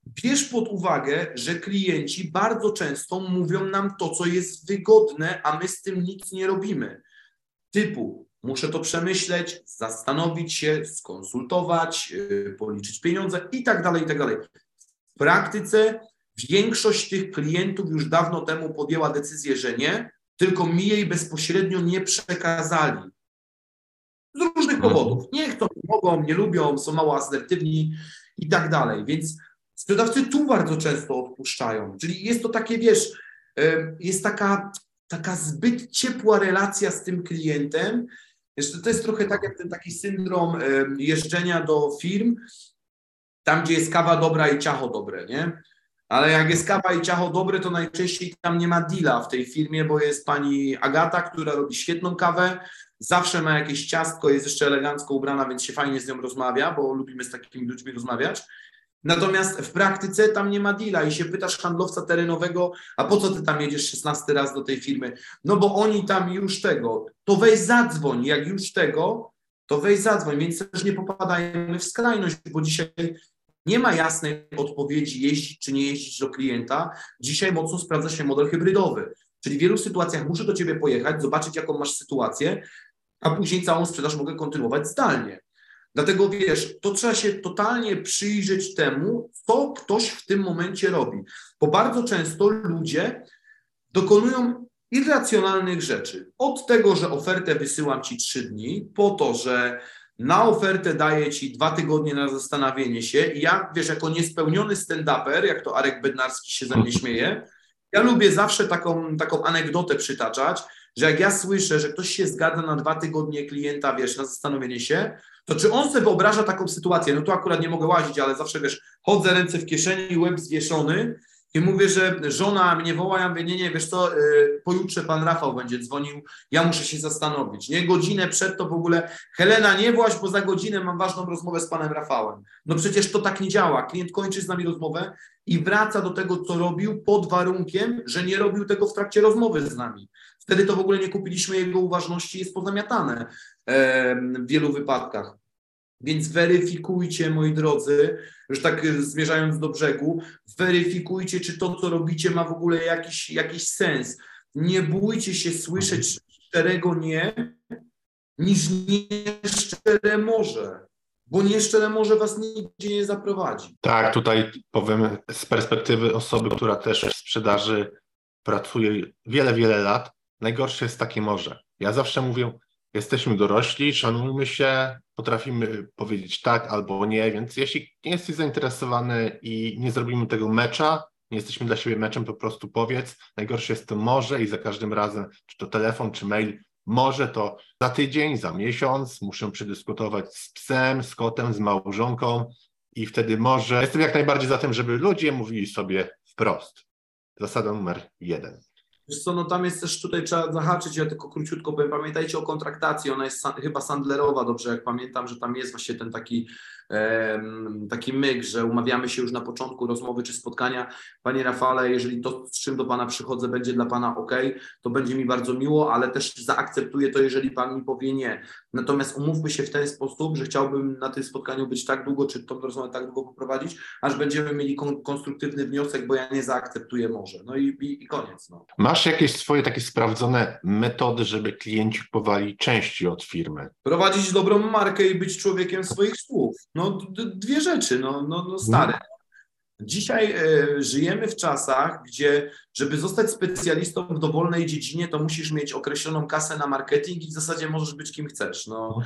Bierz pod uwagę, że klienci bardzo często mówią nam to, co jest wygodne, a my z tym nic nie robimy. Typu, Muszę to przemyśleć, zastanowić się, skonsultować, yy, policzyć pieniądze i tak dalej, i tak dalej. W praktyce Większość tych klientów już dawno temu podjęła decyzję, że nie, tylko mi jej bezpośrednio nie przekazali. Z różnych mhm. powodów. Nie chcą, nie mogą, nie lubią, są mało asertywni i tak dalej. Więc sprzedawcy tu bardzo często odpuszczają. Czyli jest to takie, wiesz, jest taka, taka zbyt ciepła relacja z tym klientem. Jeszcze to jest trochę tak jak ten taki syndrom jeżdżenia do firm, tam gdzie jest kawa dobra i ciacho dobre, nie? Ale jak jest kawa i ciacho dobre, to najczęściej tam nie ma deala w tej firmie, bo jest pani Agata, która robi świetną kawę, zawsze ma jakieś ciastko, jest jeszcze elegancko ubrana, więc się fajnie z nią rozmawia, bo lubimy z takimi ludźmi rozmawiać. Natomiast w praktyce tam nie ma deala i się pytasz handlowca terenowego, a po co ty tam jedziesz 16 raz do tej firmy? No bo oni tam już tego, to weź zadzwoń, jak już tego, to weź zadzwoń, więc też nie popadajmy w skrajność, bo dzisiaj nie ma jasnej odpowiedzi jeździć czy nie jeździć do klienta. Dzisiaj mocno sprawdza się model hybrydowy. Czyli w wielu sytuacjach muszę do ciebie pojechać, zobaczyć jaką masz sytuację, a później całą sprzedaż mogę kontynuować zdalnie. Dlatego wiesz, to trzeba się totalnie przyjrzeć temu, co ktoś w tym momencie robi. Bo bardzo często ludzie dokonują irracjonalnych rzeczy. Od tego, że ofertę wysyłam ci trzy dni, po to, że na ofertę daję ci dwa tygodnie na zastanowienie się i ja, wiesz, jako niespełniony stand-uper, jak to Arek Bednarski się ze mnie śmieje, ja lubię zawsze taką, taką anegdotę przytaczać, że jak ja słyszę, że ktoś się zgadza na dwa tygodnie klienta, wiesz, na zastanowienie się, to czy on sobie wyobraża taką sytuację? No tu akurat nie mogę łazić, ale zawsze, wiesz, chodzę ręce w kieszeni, łeb zwieszony i mówię, że żona mnie woła, ja mówię, nie, nie, wiesz co, yy, pojutrze pan Rafał będzie dzwonił, ja muszę się zastanowić. Nie, godzinę przed to w ogóle, Helena, nie właź, bo za godzinę mam ważną rozmowę z panem Rafałem. No przecież to tak nie działa. Klient kończy z nami rozmowę i wraca do tego, co robił, pod warunkiem, że nie robił tego w trakcie rozmowy z nami. Wtedy to w ogóle nie kupiliśmy jego uważności, jest pozamiatane w wielu wypadkach. Więc weryfikujcie, moi drodzy, już tak zmierzając do brzegu, weryfikujcie, czy to, co robicie, ma w ogóle jakiś, jakiś sens. Nie bójcie się słyszeć szczerego nie, niż nieszczere może, bo nieszczere może was nigdzie nie zaprowadzi. Tak, tutaj powiem z perspektywy osoby, która też w sprzedaży pracuje wiele, wiele lat, najgorsze jest takie może. Ja zawsze mówię, jesteśmy dorośli, szanujmy się, potrafimy powiedzieć tak albo nie, więc jeśli nie jesteś zainteresowany i nie zrobimy tego mecza, nie jesteśmy dla siebie meczem, po prostu powiedz. Najgorsze jest to może i za każdym razem, czy to telefon, czy mail, może to za tydzień, za miesiąc, muszę przedyskutować z psem, z kotem, z małżonką i wtedy może. Jestem jak najbardziej za tym, żeby ludzie mówili sobie wprost. Zasada numer jeden. Wiesz co, no tam jest też, tutaj trzeba zahaczyć, ja tylko króciutko powiem, pamiętajcie o kontraktacji, ona jest chyba Sandlerowa, dobrze jak pamiętam, że tam jest właśnie ten taki taki myk, że umawiamy się już na początku rozmowy czy spotkania. Panie Rafale, jeżeli to, z czym do Pana przychodzę, będzie dla Pana ok, to będzie mi bardzo miło, ale też zaakceptuję to, jeżeli Pan mi powie nie. Natomiast umówmy się w ten sposób, że chciałbym na tym spotkaniu być tak długo, czy tą rozmowę tak długo poprowadzić, aż będziemy mieli kon konstruktywny wniosek, bo ja nie zaakceptuję może. No i, i, i koniec. No. Masz jakieś swoje takie sprawdzone metody, żeby klienci kupowali części od firmy? Prowadzić dobrą markę i być człowiekiem swoich słów. No dwie rzeczy, no, no, no stare. Mhm. Dzisiaj e, żyjemy w czasach, gdzie żeby zostać specjalistą w dowolnej dziedzinie, to musisz mieć określoną kasę na marketing i w zasadzie możesz być kim chcesz. No,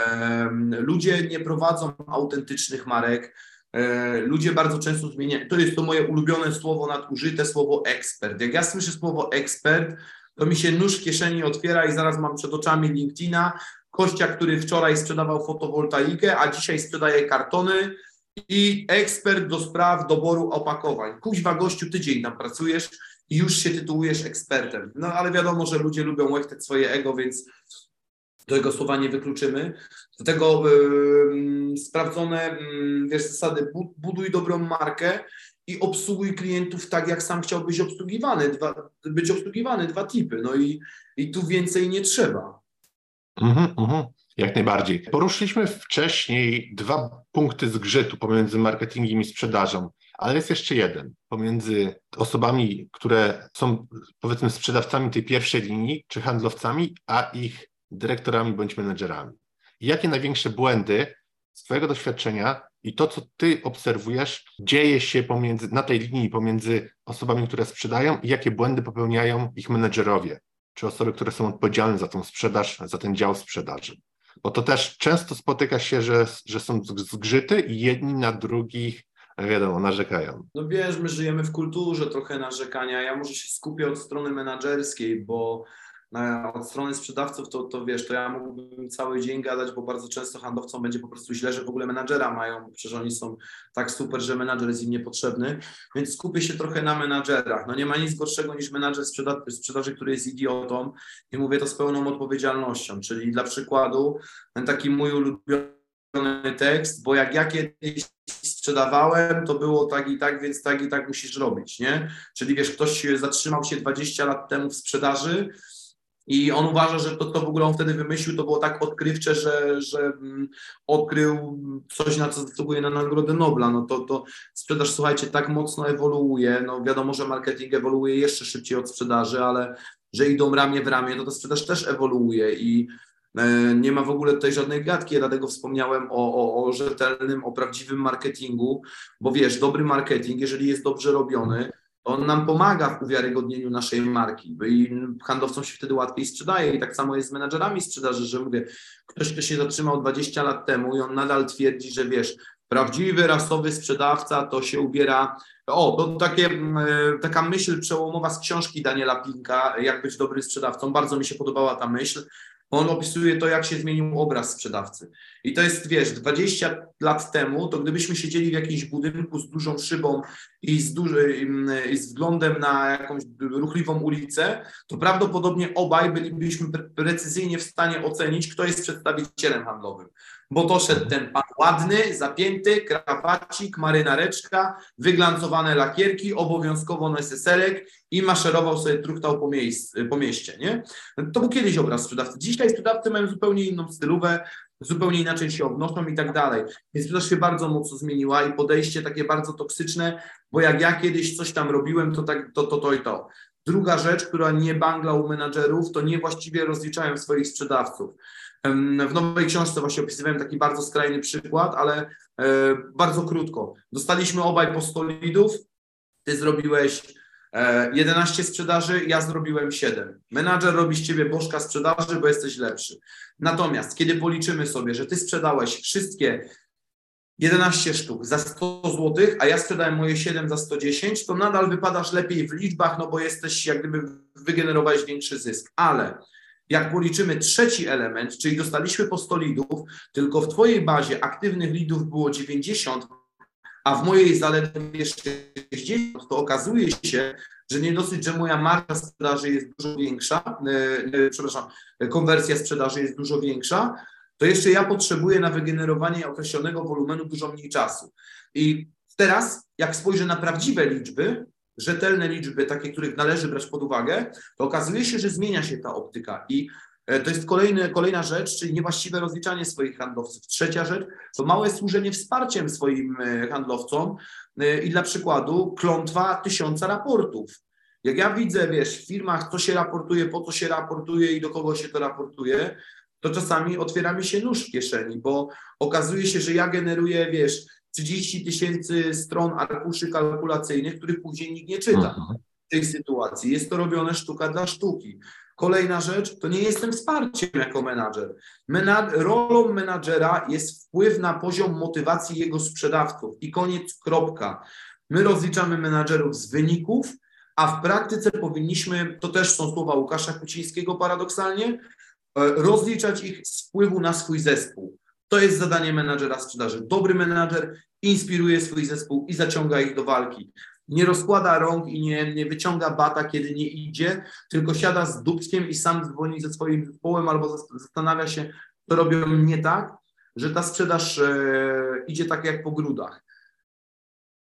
e, ludzie nie prowadzą autentycznych marek. E, ludzie bardzo często zmieniają. To jest to moje ulubione słowo nadużyte, słowo ekspert. Jak ja słyszę słowo ekspert, to mi się nóż w kieszeni otwiera i zaraz mam przed oczami LinkedIna, Kościa, który wczoraj sprzedawał fotowoltaikę, a dzisiaj sprzedaje kartony i ekspert do spraw doboru opakowań. Kuźwa gościu, tydzień tam pracujesz i już się tytułujesz ekspertem. No ale wiadomo, że ludzie lubią łechtać swoje ego, więc tego słowa nie wykluczymy. Do tego yy, sprawdzone, yy, wiesz, zasady, buduj dobrą markę i obsługuj klientów tak, jak sam chciałbyś obsługiwany, dwa, być obsługiwany, dwa typy. No i, i tu więcej nie trzeba. Mhm, mhm, jak najbardziej. Poruszyliśmy wcześniej dwa punkty zgrzytu pomiędzy marketingiem i sprzedażą, ale jest jeszcze jeden. Pomiędzy osobami, które są powiedzmy sprzedawcami tej pierwszej linii, czy handlowcami, a ich dyrektorami bądź menedżerami. Jakie największe błędy z Twojego doświadczenia i to, co ty obserwujesz, dzieje się pomiędzy, na tej linii pomiędzy osobami, które sprzedają i jakie błędy popełniają ich menedżerowie, czy osoby, które są odpowiedzialne za tą sprzedaż, za ten dział sprzedaży. Bo to też często spotyka się, że, że są zgrzyty i jedni na drugich wiadomo, narzekają. No wiesz, my żyjemy w kulturze trochę narzekania. Ja może się skupię od strony menedżerskiej, bo od strony sprzedawców, to, to wiesz, to ja mógłbym cały dzień gadać, bo bardzo często handlowcom będzie po prostu źle, że w ogóle menadżera mają, przecież oni są tak super, że menadżer jest im niepotrzebny, więc skupię się trochę na menadżerach. No nie ma nic gorszego niż menadżer sprzeda sprzedaży, który jest idiotą i mówię to z pełną odpowiedzialnością, czyli dla przykładu ten taki mój ulubiony tekst, bo jak ja kiedyś sprzedawałem, to było tak i tak, więc tak i tak musisz robić, nie? Czyli wiesz, ktoś zatrzymał się 20 lat temu w sprzedaży, i on uważa, że to, to w ogóle on wtedy wymyślił, to było tak odkrywcze, że, że mm, odkrył coś, na co zasługuje na Nagrodę Nobla. No to, to sprzedaż, słuchajcie, tak mocno ewoluuje. No wiadomo, że marketing ewoluuje jeszcze szybciej od sprzedaży, ale że idą ramię w ramię, to ta sprzedaż też ewoluuje i e, nie ma w ogóle tutaj żadnej gadki, ja dlatego wspomniałem o, o, o rzetelnym, o prawdziwym marketingu, bo wiesz, dobry marketing, jeżeli jest dobrze robiony, on nam pomaga w uwiarygodnieniu naszej marki i handlowcom się wtedy łatwiej sprzedaje. I tak samo jest z menadżerami sprzedaży, że mówię, ktoś, kto się zatrzymał 20 lat temu i on nadal twierdzi, że wiesz, prawdziwy, rasowy sprzedawca to się ubiera. O, to takie, e, taka myśl przełomowa z książki Daniela Pinka, jak być dobrym sprzedawcą. Bardzo mi się podobała ta myśl. On opisuje to, jak się zmienił obraz sprzedawcy. I to jest, wiesz, 20 lat temu, to gdybyśmy siedzieli w jakimś budynku z dużą szybą i z, duży, i z wglądem na jakąś ruchliwą ulicę, to prawdopodobnie obaj bylibyśmy precyzyjnie w stanie ocenić, kto jest przedstawicielem handlowym bo to szedł ten pan ładny, zapięty, krawacik, marynareczka, wyglancowane lakierki, obowiązkowo neseserek i maszerował sobie, truchtał po, po mieście, nie? To był kiedyś obraz sprzedawcy. Dzisiaj sprzedawcy mają zupełnie inną stylówę, zupełnie inaczej się obnoszą i tak dalej. Więc sprzedaż się bardzo mocno zmieniła i podejście takie bardzo toksyczne, bo jak ja kiedyś coś tam robiłem, to tak, to, to, to i to. Druga rzecz, która nie bangla u menadżerów, to niewłaściwie rozliczają swoich sprzedawców. W nowej książce właśnie opisywałem taki bardzo skrajny przykład, ale e, bardzo krótko. Dostaliśmy obaj po 100 lidów, ty zrobiłeś 11 e, sprzedaży, ja zrobiłem 7. Menadżer robi z ciebie bożka sprzedaży, bo jesteś lepszy. Natomiast kiedy policzymy sobie, że ty sprzedałeś wszystkie 11 sztuk za 100 zł, a ja sprzedałem moje 7 za 110, to nadal wypadasz lepiej w liczbach, no bo jesteś jak gdyby wygenerowałeś większy zysk. Ale jak policzymy trzeci element, czyli dostaliśmy po 100 lidów, tylko w Twojej bazie aktywnych lidów było 90, a w mojej zaledwie 60, to okazuje się, że nie dosyć, że moja marka sprzedaży jest dużo większa, yy, przepraszam, konwersja sprzedaży jest dużo większa, to jeszcze ja potrzebuję na wygenerowanie określonego wolumenu dużo mniej czasu. I teraz, jak spojrzę na prawdziwe liczby, rzetelne liczby, takie, których należy brać pod uwagę, to okazuje się, że zmienia się ta optyka i e, to jest kolejny, kolejna rzecz, czyli niewłaściwe rozliczanie swoich handlowców. Trzecia rzecz to małe służenie wsparciem swoim e, handlowcom e, i dla przykładu klątwa tysiąca raportów. Jak ja widzę, wiesz, w firmach, co się raportuje, po co się raportuje i do kogo się to raportuje, to czasami otwiera mi się nóż w kieszeni, bo okazuje się, że ja generuję, wiesz, 30 tysięcy stron arkuszy kalkulacyjnych, których później nikt nie czyta mhm. w tej sytuacji. Jest to robione sztuka dla sztuki. Kolejna rzecz, to nie jestem wsparciem jako menadżer. Menad rolą menadżera jest wpływ na poziom motywacji jego sprzedawców i koniec, kropka. My rozliczamy menadżerów z wyników, a w praktyce powinniśmy, to też są słowa Łukasza Kucińskiego paradoksalnie, e, rozliczać ich z wpływu na swój zespół. To jest zadanie menadżera sprzedaży. Dobry menadżer inspiruje swój zespół i zaciąga ich do walki. Nie rozkłada rąk i nie, nie wyciąga bata, kiedy nie idzie, tylko siada z dubskiem i sam dzwoni ze swoim zespołem albo zastanawia się, co robią nie tak, że ta sprzedaż e, idzie tak jak po grudach.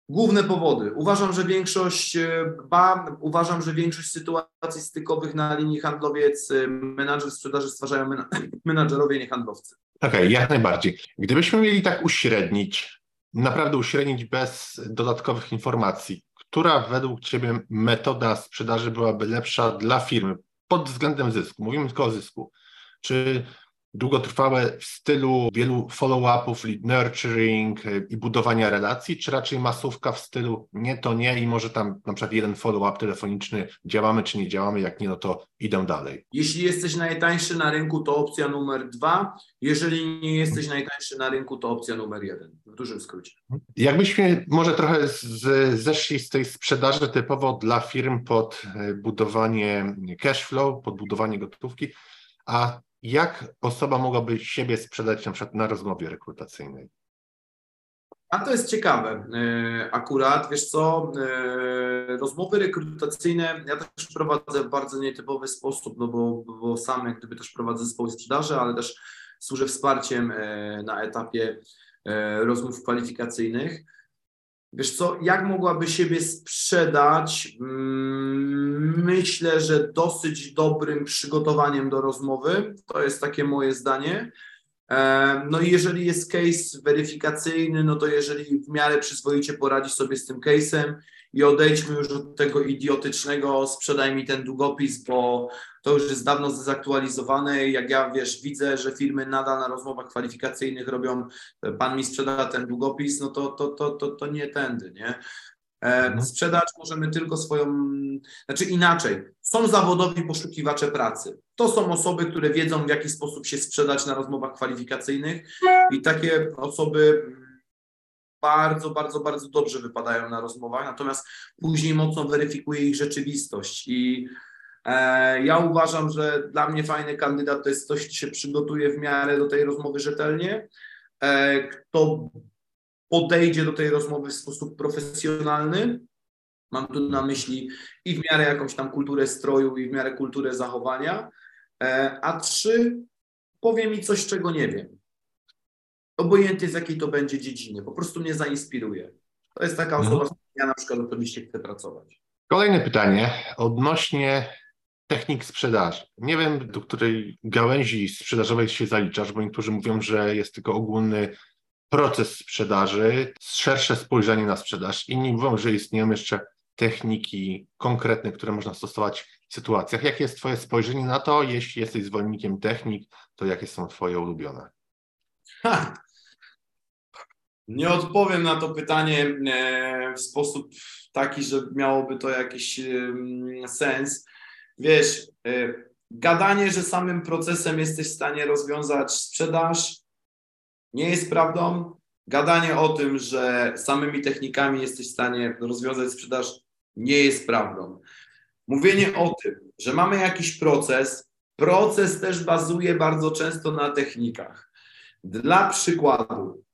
Główne powody. Uważam, że większość, e, ba, uważam, że większość sytuacji stykowych na linii handlowiec, e, menadżer sprzedaży stwarzają menadżerowie, nie handlowcy. Okej, okay, jak najbardziej. Gdybyśmy mieli tak uśrednić, naprawdę uśrednić bez dodatkowych informacji, która według Ciebie metoda sprzedaży byłaby lepsza dla firmy pod względem zysku? Mówimy tylko o zysku. Czy długotrwałe w stylu wielu follow-upów, lead nurturing y, i budowania relacji, czy raczej masówka w stylu nie to nie i może tam na przykład jeden follow-up telefoniczny, działamy czy nie działamy, jak nie, no to idę dalej. Jeśli jesteś najtańszy na rynku, to opcja numer dwa. Jeżeli nie jesteś najtańszy na rynku, to opcja numer jeden. W dużym skrócie. Jakbyśmy może trochę z, zeszli z tej sprzedaży typowo dla firm pod y, budowanie cash flow, pod budowanie gotówki, a jak osoba mogłaby siebie sprzedać na przykład na rozmowie rekrutacyjnej? A to jest ciekawe. E, akurat, wiesz co, e, rozmowy rekrutacyjne ja też prowadzę w bardzo nietypowy sposób, no bo, bo sam jak gdyby też prowadzę zespoły sprzedaży, ale też służę wsparciem e, na etapie rozmów kwalifikacyjnych. Wiesz co, jak mogłaby siebie sprzedać? Mm, myślę, że dosyć dobrym przygotowaniem do rozmowy. To jest takie moje zdanie. No i jeżeli jest case weryfikacyjny, no to jeżeli w miarę przyzwoicie poradzi sobie z tym case'em i odejdźmy już od tego idiotycznego sprzedaj mi ten długopis, bo to już jest dawno zdezaktualizowane. Jak ja wiesz, widzę, że firmy nadal na rozmowach kwalifikacyjnych robią pan mi sprzeda ten długopis, no to, to, to, to, to nie tędy, nie? E, mhm. Sprzedać możemy tylko swoją, znaczy inaczej, są zawodowi poszukiwacze pracy. To są osoby, które wiedzą, w jaki sposób się sprzedać na rozmowach kwalifikacyjnych i takie osoby bardzo, bardzo, bardzo dobrze wypadają na rozmowach, natomiast później mocno weryfikuje ich rzeczywistość i e, ja uważam, że dla mnie fajny kandydat to jest ktoś, kto się przygotuje w miarę do tej rozmowy rzetelnie, e, kto podejdzie do tej rozmowy w sposób profesjonalny. Mam tu na myśli i w miarę jakąś tam kulturę stroju, i w miarę kulturę zachowania. E, a trzy, powie mi coś, czego nie wiem. Obojętnie z jakiej to będzie dziedziny, po prostu mnie zainspiruje. To jest taka osoba, z którą ja na przykład osobiście chcę pracować. Kolejne pytanie odnośnie technik sprzedaży. Nie wiem, do której gałęzi sprzedażowej się zaliczasz, bo niektórzy mówią, że jest tylko ogólny proces sprzedaży, szersze spojrzenie na sprzedaż. Inni mówią, że istnieją jeszcze techniki konkretne, które można stosować w sytuacjach. Jakie jest Twoje spojrzenie na to? Jeśli jesteś zwolennikiem technik, to jakie są Twoje ulubione? Ha. Nie odpowiem na to pytanie e, w sposób taki, że miałoby to jakiś sens. Wiesz, e, gadanie, że samym procesem jesteś w stanie rozwiązać sprzedaż, nie jest prawdą. Gadanie o tym, że samymi technikami jesteś w stanie rozwiązać sprzedaż, nie jest prawdą. Mówienie o tym, że mamy jakiś proces, proces też bazuje bardzo często na technikach. Dla przykładu,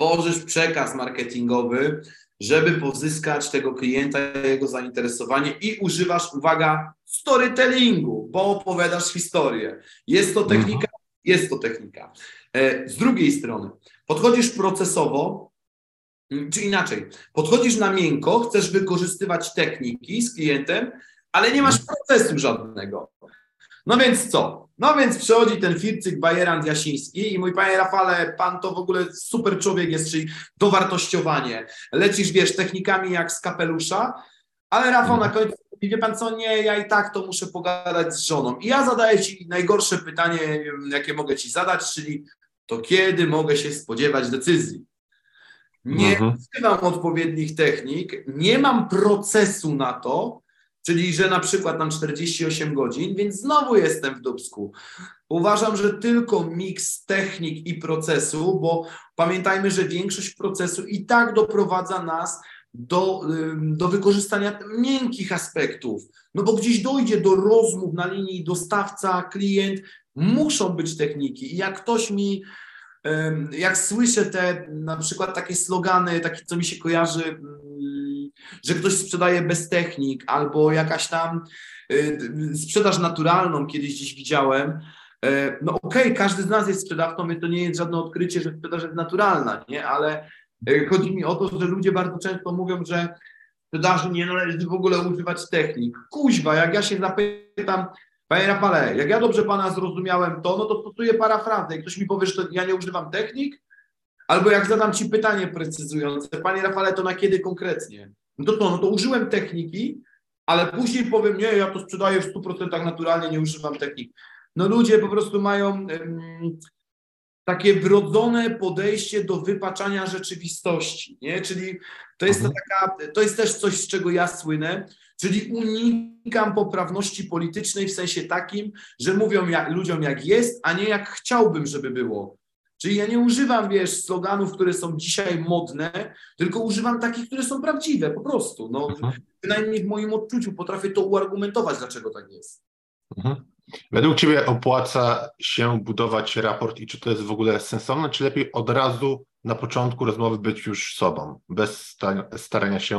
tworzysz przekaz marketingowy, żeby pozyskać tego klienta, jego zainteresowanie i używasz, uwaga, storytellingu, bo opowiadasz historię. Jest to technika, mhm. jest to technika. E, z drugiej strony, podchodzisz procesowo, mm, czy inaczej, podchodzisz na miękko, chcesz wykorzystywać techniki z klientem, ale nie masz procesu żadnego. No więc co? No więc przychodzi ten Fircyk Bajerant Jasiński i mój panie Rafale, pan to w ogóle super człowiek jest, czyli dowartościowanie. Lecisz, wiesz, technikami jak z kapelusza, ale Rafał na końcu mówi, wie pan co, nie, ja i tak to muszę pogadać z żoną. I ja zadaję ci najgorsze pytanie, jakie mogę ci zadać, czyli to kiedy mogę się spodziewać decyzji? Nie mhm. używam odpowiednich technik, nie mam procesu na to, czyli że na przykład mam 48 godzin, więc znowu jestem w dubsku. Uważam, że tylko miks technik i procesu, bo pamiętajmy, że większość procesu i tak doprowadza nas do, do wykorzystania miękkich aspektów. No bo gdzieś dojdzie do rozmów na linii dostawca, klient, muszą być techniki. I jak ktoś mi, jak słyszę te na przykład takie slogany, takie co mi się kojarzy, że ktoś sprzedaje bez technik, albo jakaś tam y, sprzedaż naturalną, kiedyś gdzieś widziałem. E, no okej, okay, każdy z nas jest sprzedawcą, więc to nie jest żadne odkrycie, że sprzedaż jest naturalna, nie? Ale e, chodzi mi o to, że ludzie bardzo często mówią, że sprzedaży nie należy w ogóle używać technik. Kuźwa, jak ja się zapytam, Panie Rafale, jak ja dobrze Pana zrozumiałem to, no to stosuję parafrazę. Jak ktoś mi powie, że ja nie używam technik, albo jak zadam Ci pytanie precyzujące, Panie Rafale, to na kiedy konkretnie? No to to, no to użyłem techniki, ale później powiem, nie, ja to sprzedaję w 100% naturalnie, nie używam technik. no ludzie po prostu mają takie wrodzone podejście do wypaczania rzeczywistości, nie? Czyli to jest, mhm. taka, to jest też coś, z czego ja słynę, czyli unikam poprawności politycznej w sensie takim, że mówią jak, ludziom jak jest, a nie jak chciałbym, żeby było. Czyli ja nie używam, wiesz, sloganów, które są dzisiaj modne, tylko używam takich, które są prawdziwe, po prostu. No, mhm. Bynajmniej w moim odczuciu potrafię to uargumentować, dlaczego tak jest. Mhm. Według Ciebie opłaca się budować raport i czy to jest w ogóle sensowne, czy lepiej od razu na początku rozmowy być już sobą, bez starania się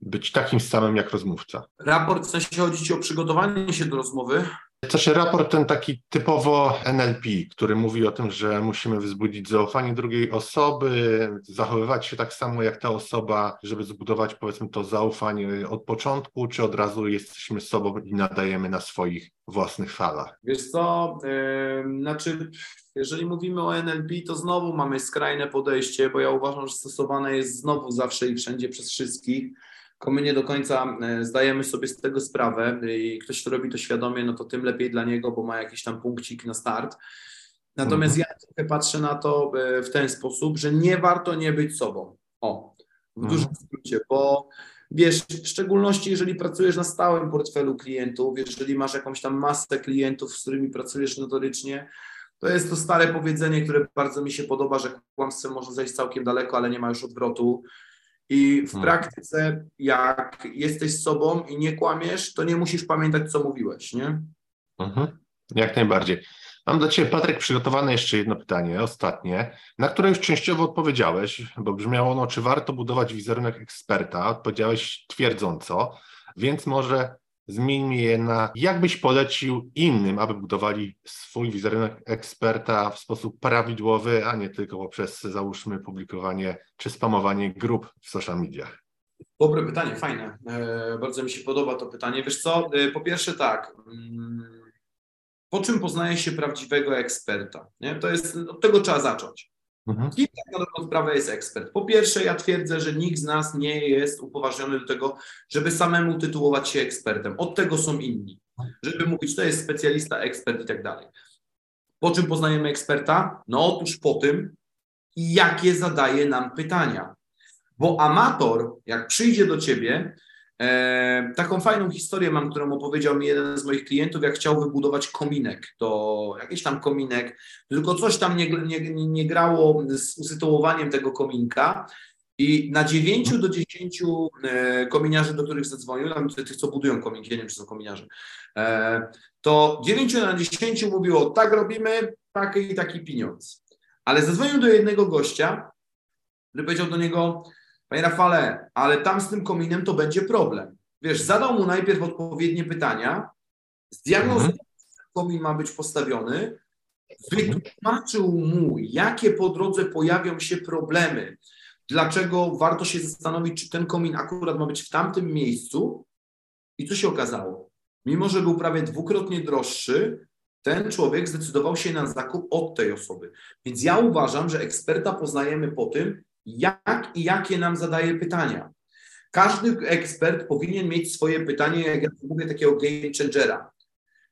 być takim samym jak rozmówca? Raport, w sensie chodzi Ci o przygotowanie się do rozmowy? Też raport ten taki typowo NLP, który mówi o tym, że musimy wzbudzić zaufanie drugiej osoby, zachowywać się tak samo jak ta osoba, żeby zbudować powiedzmy to zaufanie od początku, czy od razu jesteśmy sobą i nadajemy na swoich własnych falach. Wiesz co, yy, znaczy jeżeli mówimy o NLP, to znowu mamy skrajne podejście, bo ja uważam, że stosowane jest znowu zawsze i wszędzie przez wszystkich tylko my nie do końca e, zdajemy sobie z tego sprawę i ktoś, kto robi to świadomie, no to tym lepiej dla niego, bo ma jakiś tam punkcik na start. Natomiast mhm. ja trochę patrzę na to e, w ten sposób, że nie warto nie być sobą. O, w dużym mhm. skrócie, bo wiesz, w szczególności jeżeli pracujesz na stałym portfelu klientów, jeżeli masz jakąś tam masę klientów, z którymi pracujesz notorycznie, to jest to stare powiedzenie, które bardzo mi się podoba, że kłamstwem można zejść całkiem daleko, ale nie ma już odwrotu. I w hmm. praktyce, jak jesteś sobą i nie kłamiesz, to nie musisz pamiętać, co mówiłeś, nie? Mhm. Jak najbardziej. Mam dla Ciebie, Patryk, przygotowane jeszcze jedno pytanie, ostatnie, na które już częściowo odpowiedziałeś, bo brzmiało ono, czy warto budować wizerunek eksperta? Odpowiedziałeś twierdząco, więc może zmieńmy je na jak byś polecił innym, aby budowali swój wizerunek eksperta w sposób prawidłowy, a nie tylko poprzez załóżmy publikowanie czy spamowanie grup w social mediach. Dobre pytanie, fajne. E, bardzo mi się podoba to pytanie. Wiesz co, e, po pierwsze tak, mm, po czym poznaje się prawdziwego eksperta? Nie? To jest, od tego trzeba zacząć. Mhm. Kim tak na dobrą sprawę jest ekspert? Po pierwsze, ja twierdzę, że nikt z nas nie jest upoważniony do tego, żeby samemu tytułować się ekspertem. Od tego są inni. Żeby mówić, to jest specjalista, ekspert i tak dalej. Po czym poznajemy eksperta? No otóż po tym, jakie zadaje nam pytania. Bo amator, jak przyjdzie do ciebie, E, taką fajną historię mam, którą opowiedział mi jeden z moich klientów, jak chciał wybudować kominek, to jakiś tam kominek, tylko coś tam nie, nie, nie grało z usytuowaniem tego kominka i na 9 do 10 e, kominiarzy, do których zadzwonił, tam tych, co budują kominki, ja nie wiem, czy są kominiarze, e, to 9 na 10 mówiło, tak robimy, taki i taki pieniądz. Ale zadzwonił do jednego gościa, który powiedział do niego, Panie Rafale, ale tam z tym kominem to będzie problem. Wiesz, zadał mu najpierw odpowiednie pytania, zdiagnozował, mhm. komin ma być postawiony, wytłumaczył mu, jakie po drodze pojawią się problemy, dlaczego warto się zastanowić, czy ten komin akurat ma być w tamtym miejscu. I co się okazało? Mimo, że był prawie dwukrotnie droższy, ten człowiek zdecydował się na zakup od tej osoby. Więc ja uważam, że eksperta poznajemy po tym, jak i jakie nam zadaje pytania. Każdy ekspert powinien mieć swoje pytanie, jak ja mówię, takiego game changera,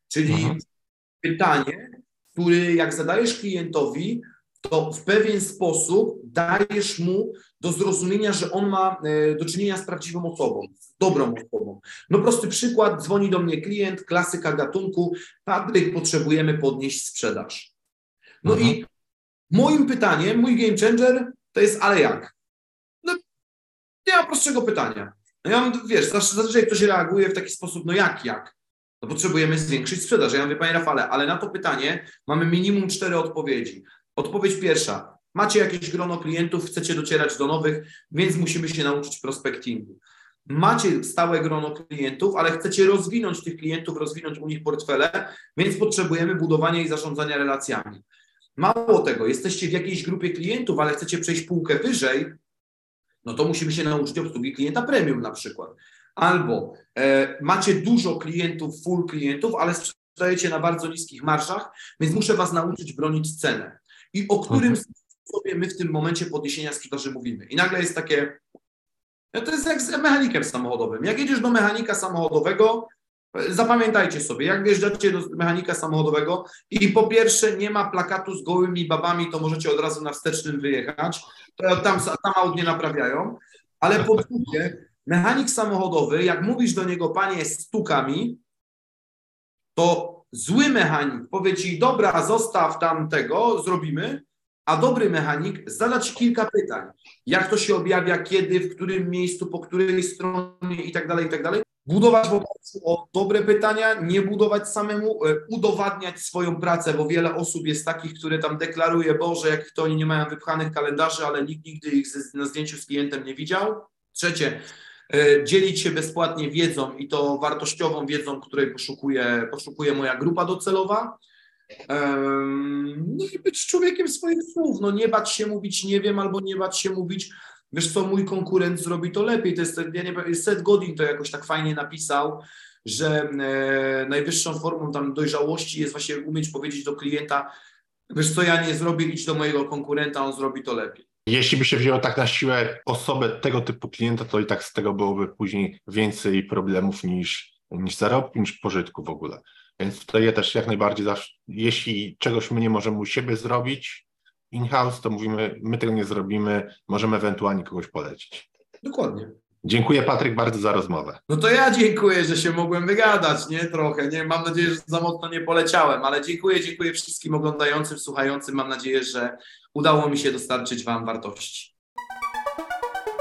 czyli mhm. pytanie, które jak zadajesz klientowi, to w pewien sposób dajesz mu do zrozumienia, że on ma e, do czynienia z prawdziwą osobą, z dobrą osobą. No prosty przykład, dzwoni do mnie klient, klasyka gatunku, Patryk, potrzebujemy podnieść sprzedaż. No mhm. i moim pytaniem, mój game changer to jest ale jak? No, nie ma prostszego pytania. No ja mam, wiesz, zazwyczaj ktoś reaguje w taki sposób, no jak, jak? No potrzebujemy zwiększyć sprzedaż. Ja mówię, panie Rafale, ale na to pytanie mamy minimum cztery odpowiedzi. Odpowiedź pierwsza. Macie jakieś grono klientów, chcecie docierać do nowych, więc musimy się nauczyć prospectingu. Macie stałe grono klientów, ale chcecie rozwinąć tych klientów, rozwinąć u nich portfele, więc potrzebujemy budowania i zarządzania relacjami. Mało tego, jesteście w jakiejś grupie klientów, ale chcecie przejść półkę wyżej, no to musimy się nauczyć obsługi klienta premium na przykład. Albo e, macie dużo klientów, full klientów, ale sprzedajecie na bardzo niskich marszach, więc muszę Was nauczyć bronić cenę. I o którym mhm. sposobie my w tym momencie podniesienia sprzedaży mówimy. I nagle jest takie, no to jest jak z mechanikiem samochodowym. Jak jedziesz do mechanika samochodowego, Zapamiętajcie sobie, jak wjeżdżacie do mechanika samochodowego i po pierwsze nie ma plakatu z gołymi babami, to możecie od razu na wstecznym wyjechać, tam, tam aut nie naprawiają, ale po drugie, mechanik samochodowy, jak mówisz do niego, panie, stukami, to zły mechanik powie ci, dobra, zostaw tam tego, zrobimy, a dobry mechanik zada ci kilka pytań. Jak to się objawia, kiedy, w którym miejscu, po której stronie i tak dalej, i tak dalej. Budować w oparciu o dobre pytania, nie budować samemu, e, udowadniać swoją pracę, bo wiele osób jest takich, które tam deklaruje, Boże, jak to oni nie mają wypchanych kalendarzy, ale nikt nigdy ich na zdjęciu z klientem nie widział. Trzecie, e, dzielić się bezpłatnie wiedzą i to wartościową wiedzą, której poszukuje, poszukuje moja grupa docelowa. No i być człowiekiem swoich słów, no nie bać się mówić nie wiem, albo nie bać się mówić wiesz co, mój konkurent zrobi to lepiej. To jest, ja nie wiem, Seth Godin to jakoś tak fajnie napisał, że e, najwyższą formą tam dojrzałości jest właśnie umieć powiedzieć do klienta, wiesz co, ja nie zrobię, idź do mojego konkurenta, on zrobi to lepiej. Jeśli by się wzięło tak na siłę osobę tego typu klienta, to i tak z tego byłoby później więcej problemów niż, niż zarobku, niż pożytku w ogóle. Więc tutaj ja też jak najbardziej, zawsze, jeśli czegoś my nie możemy u siebie zrobić, in-house, to mówimy, my tego nie zrobimy, możemy ewentualnie kogoś polecić. Dokładnie. Dziękuję Patryk bardzo za rozmowę. No to ja dziękuję, że się mogłem wygadać, nie? Trochę, nie? Mam nadzieję, że za mocno nie poleciałem, ale dziękuję, dziękuję wszystkim oglądającym, słuchającym. Mam nadzieję, że udało mi się dostarczyć Wam wartości.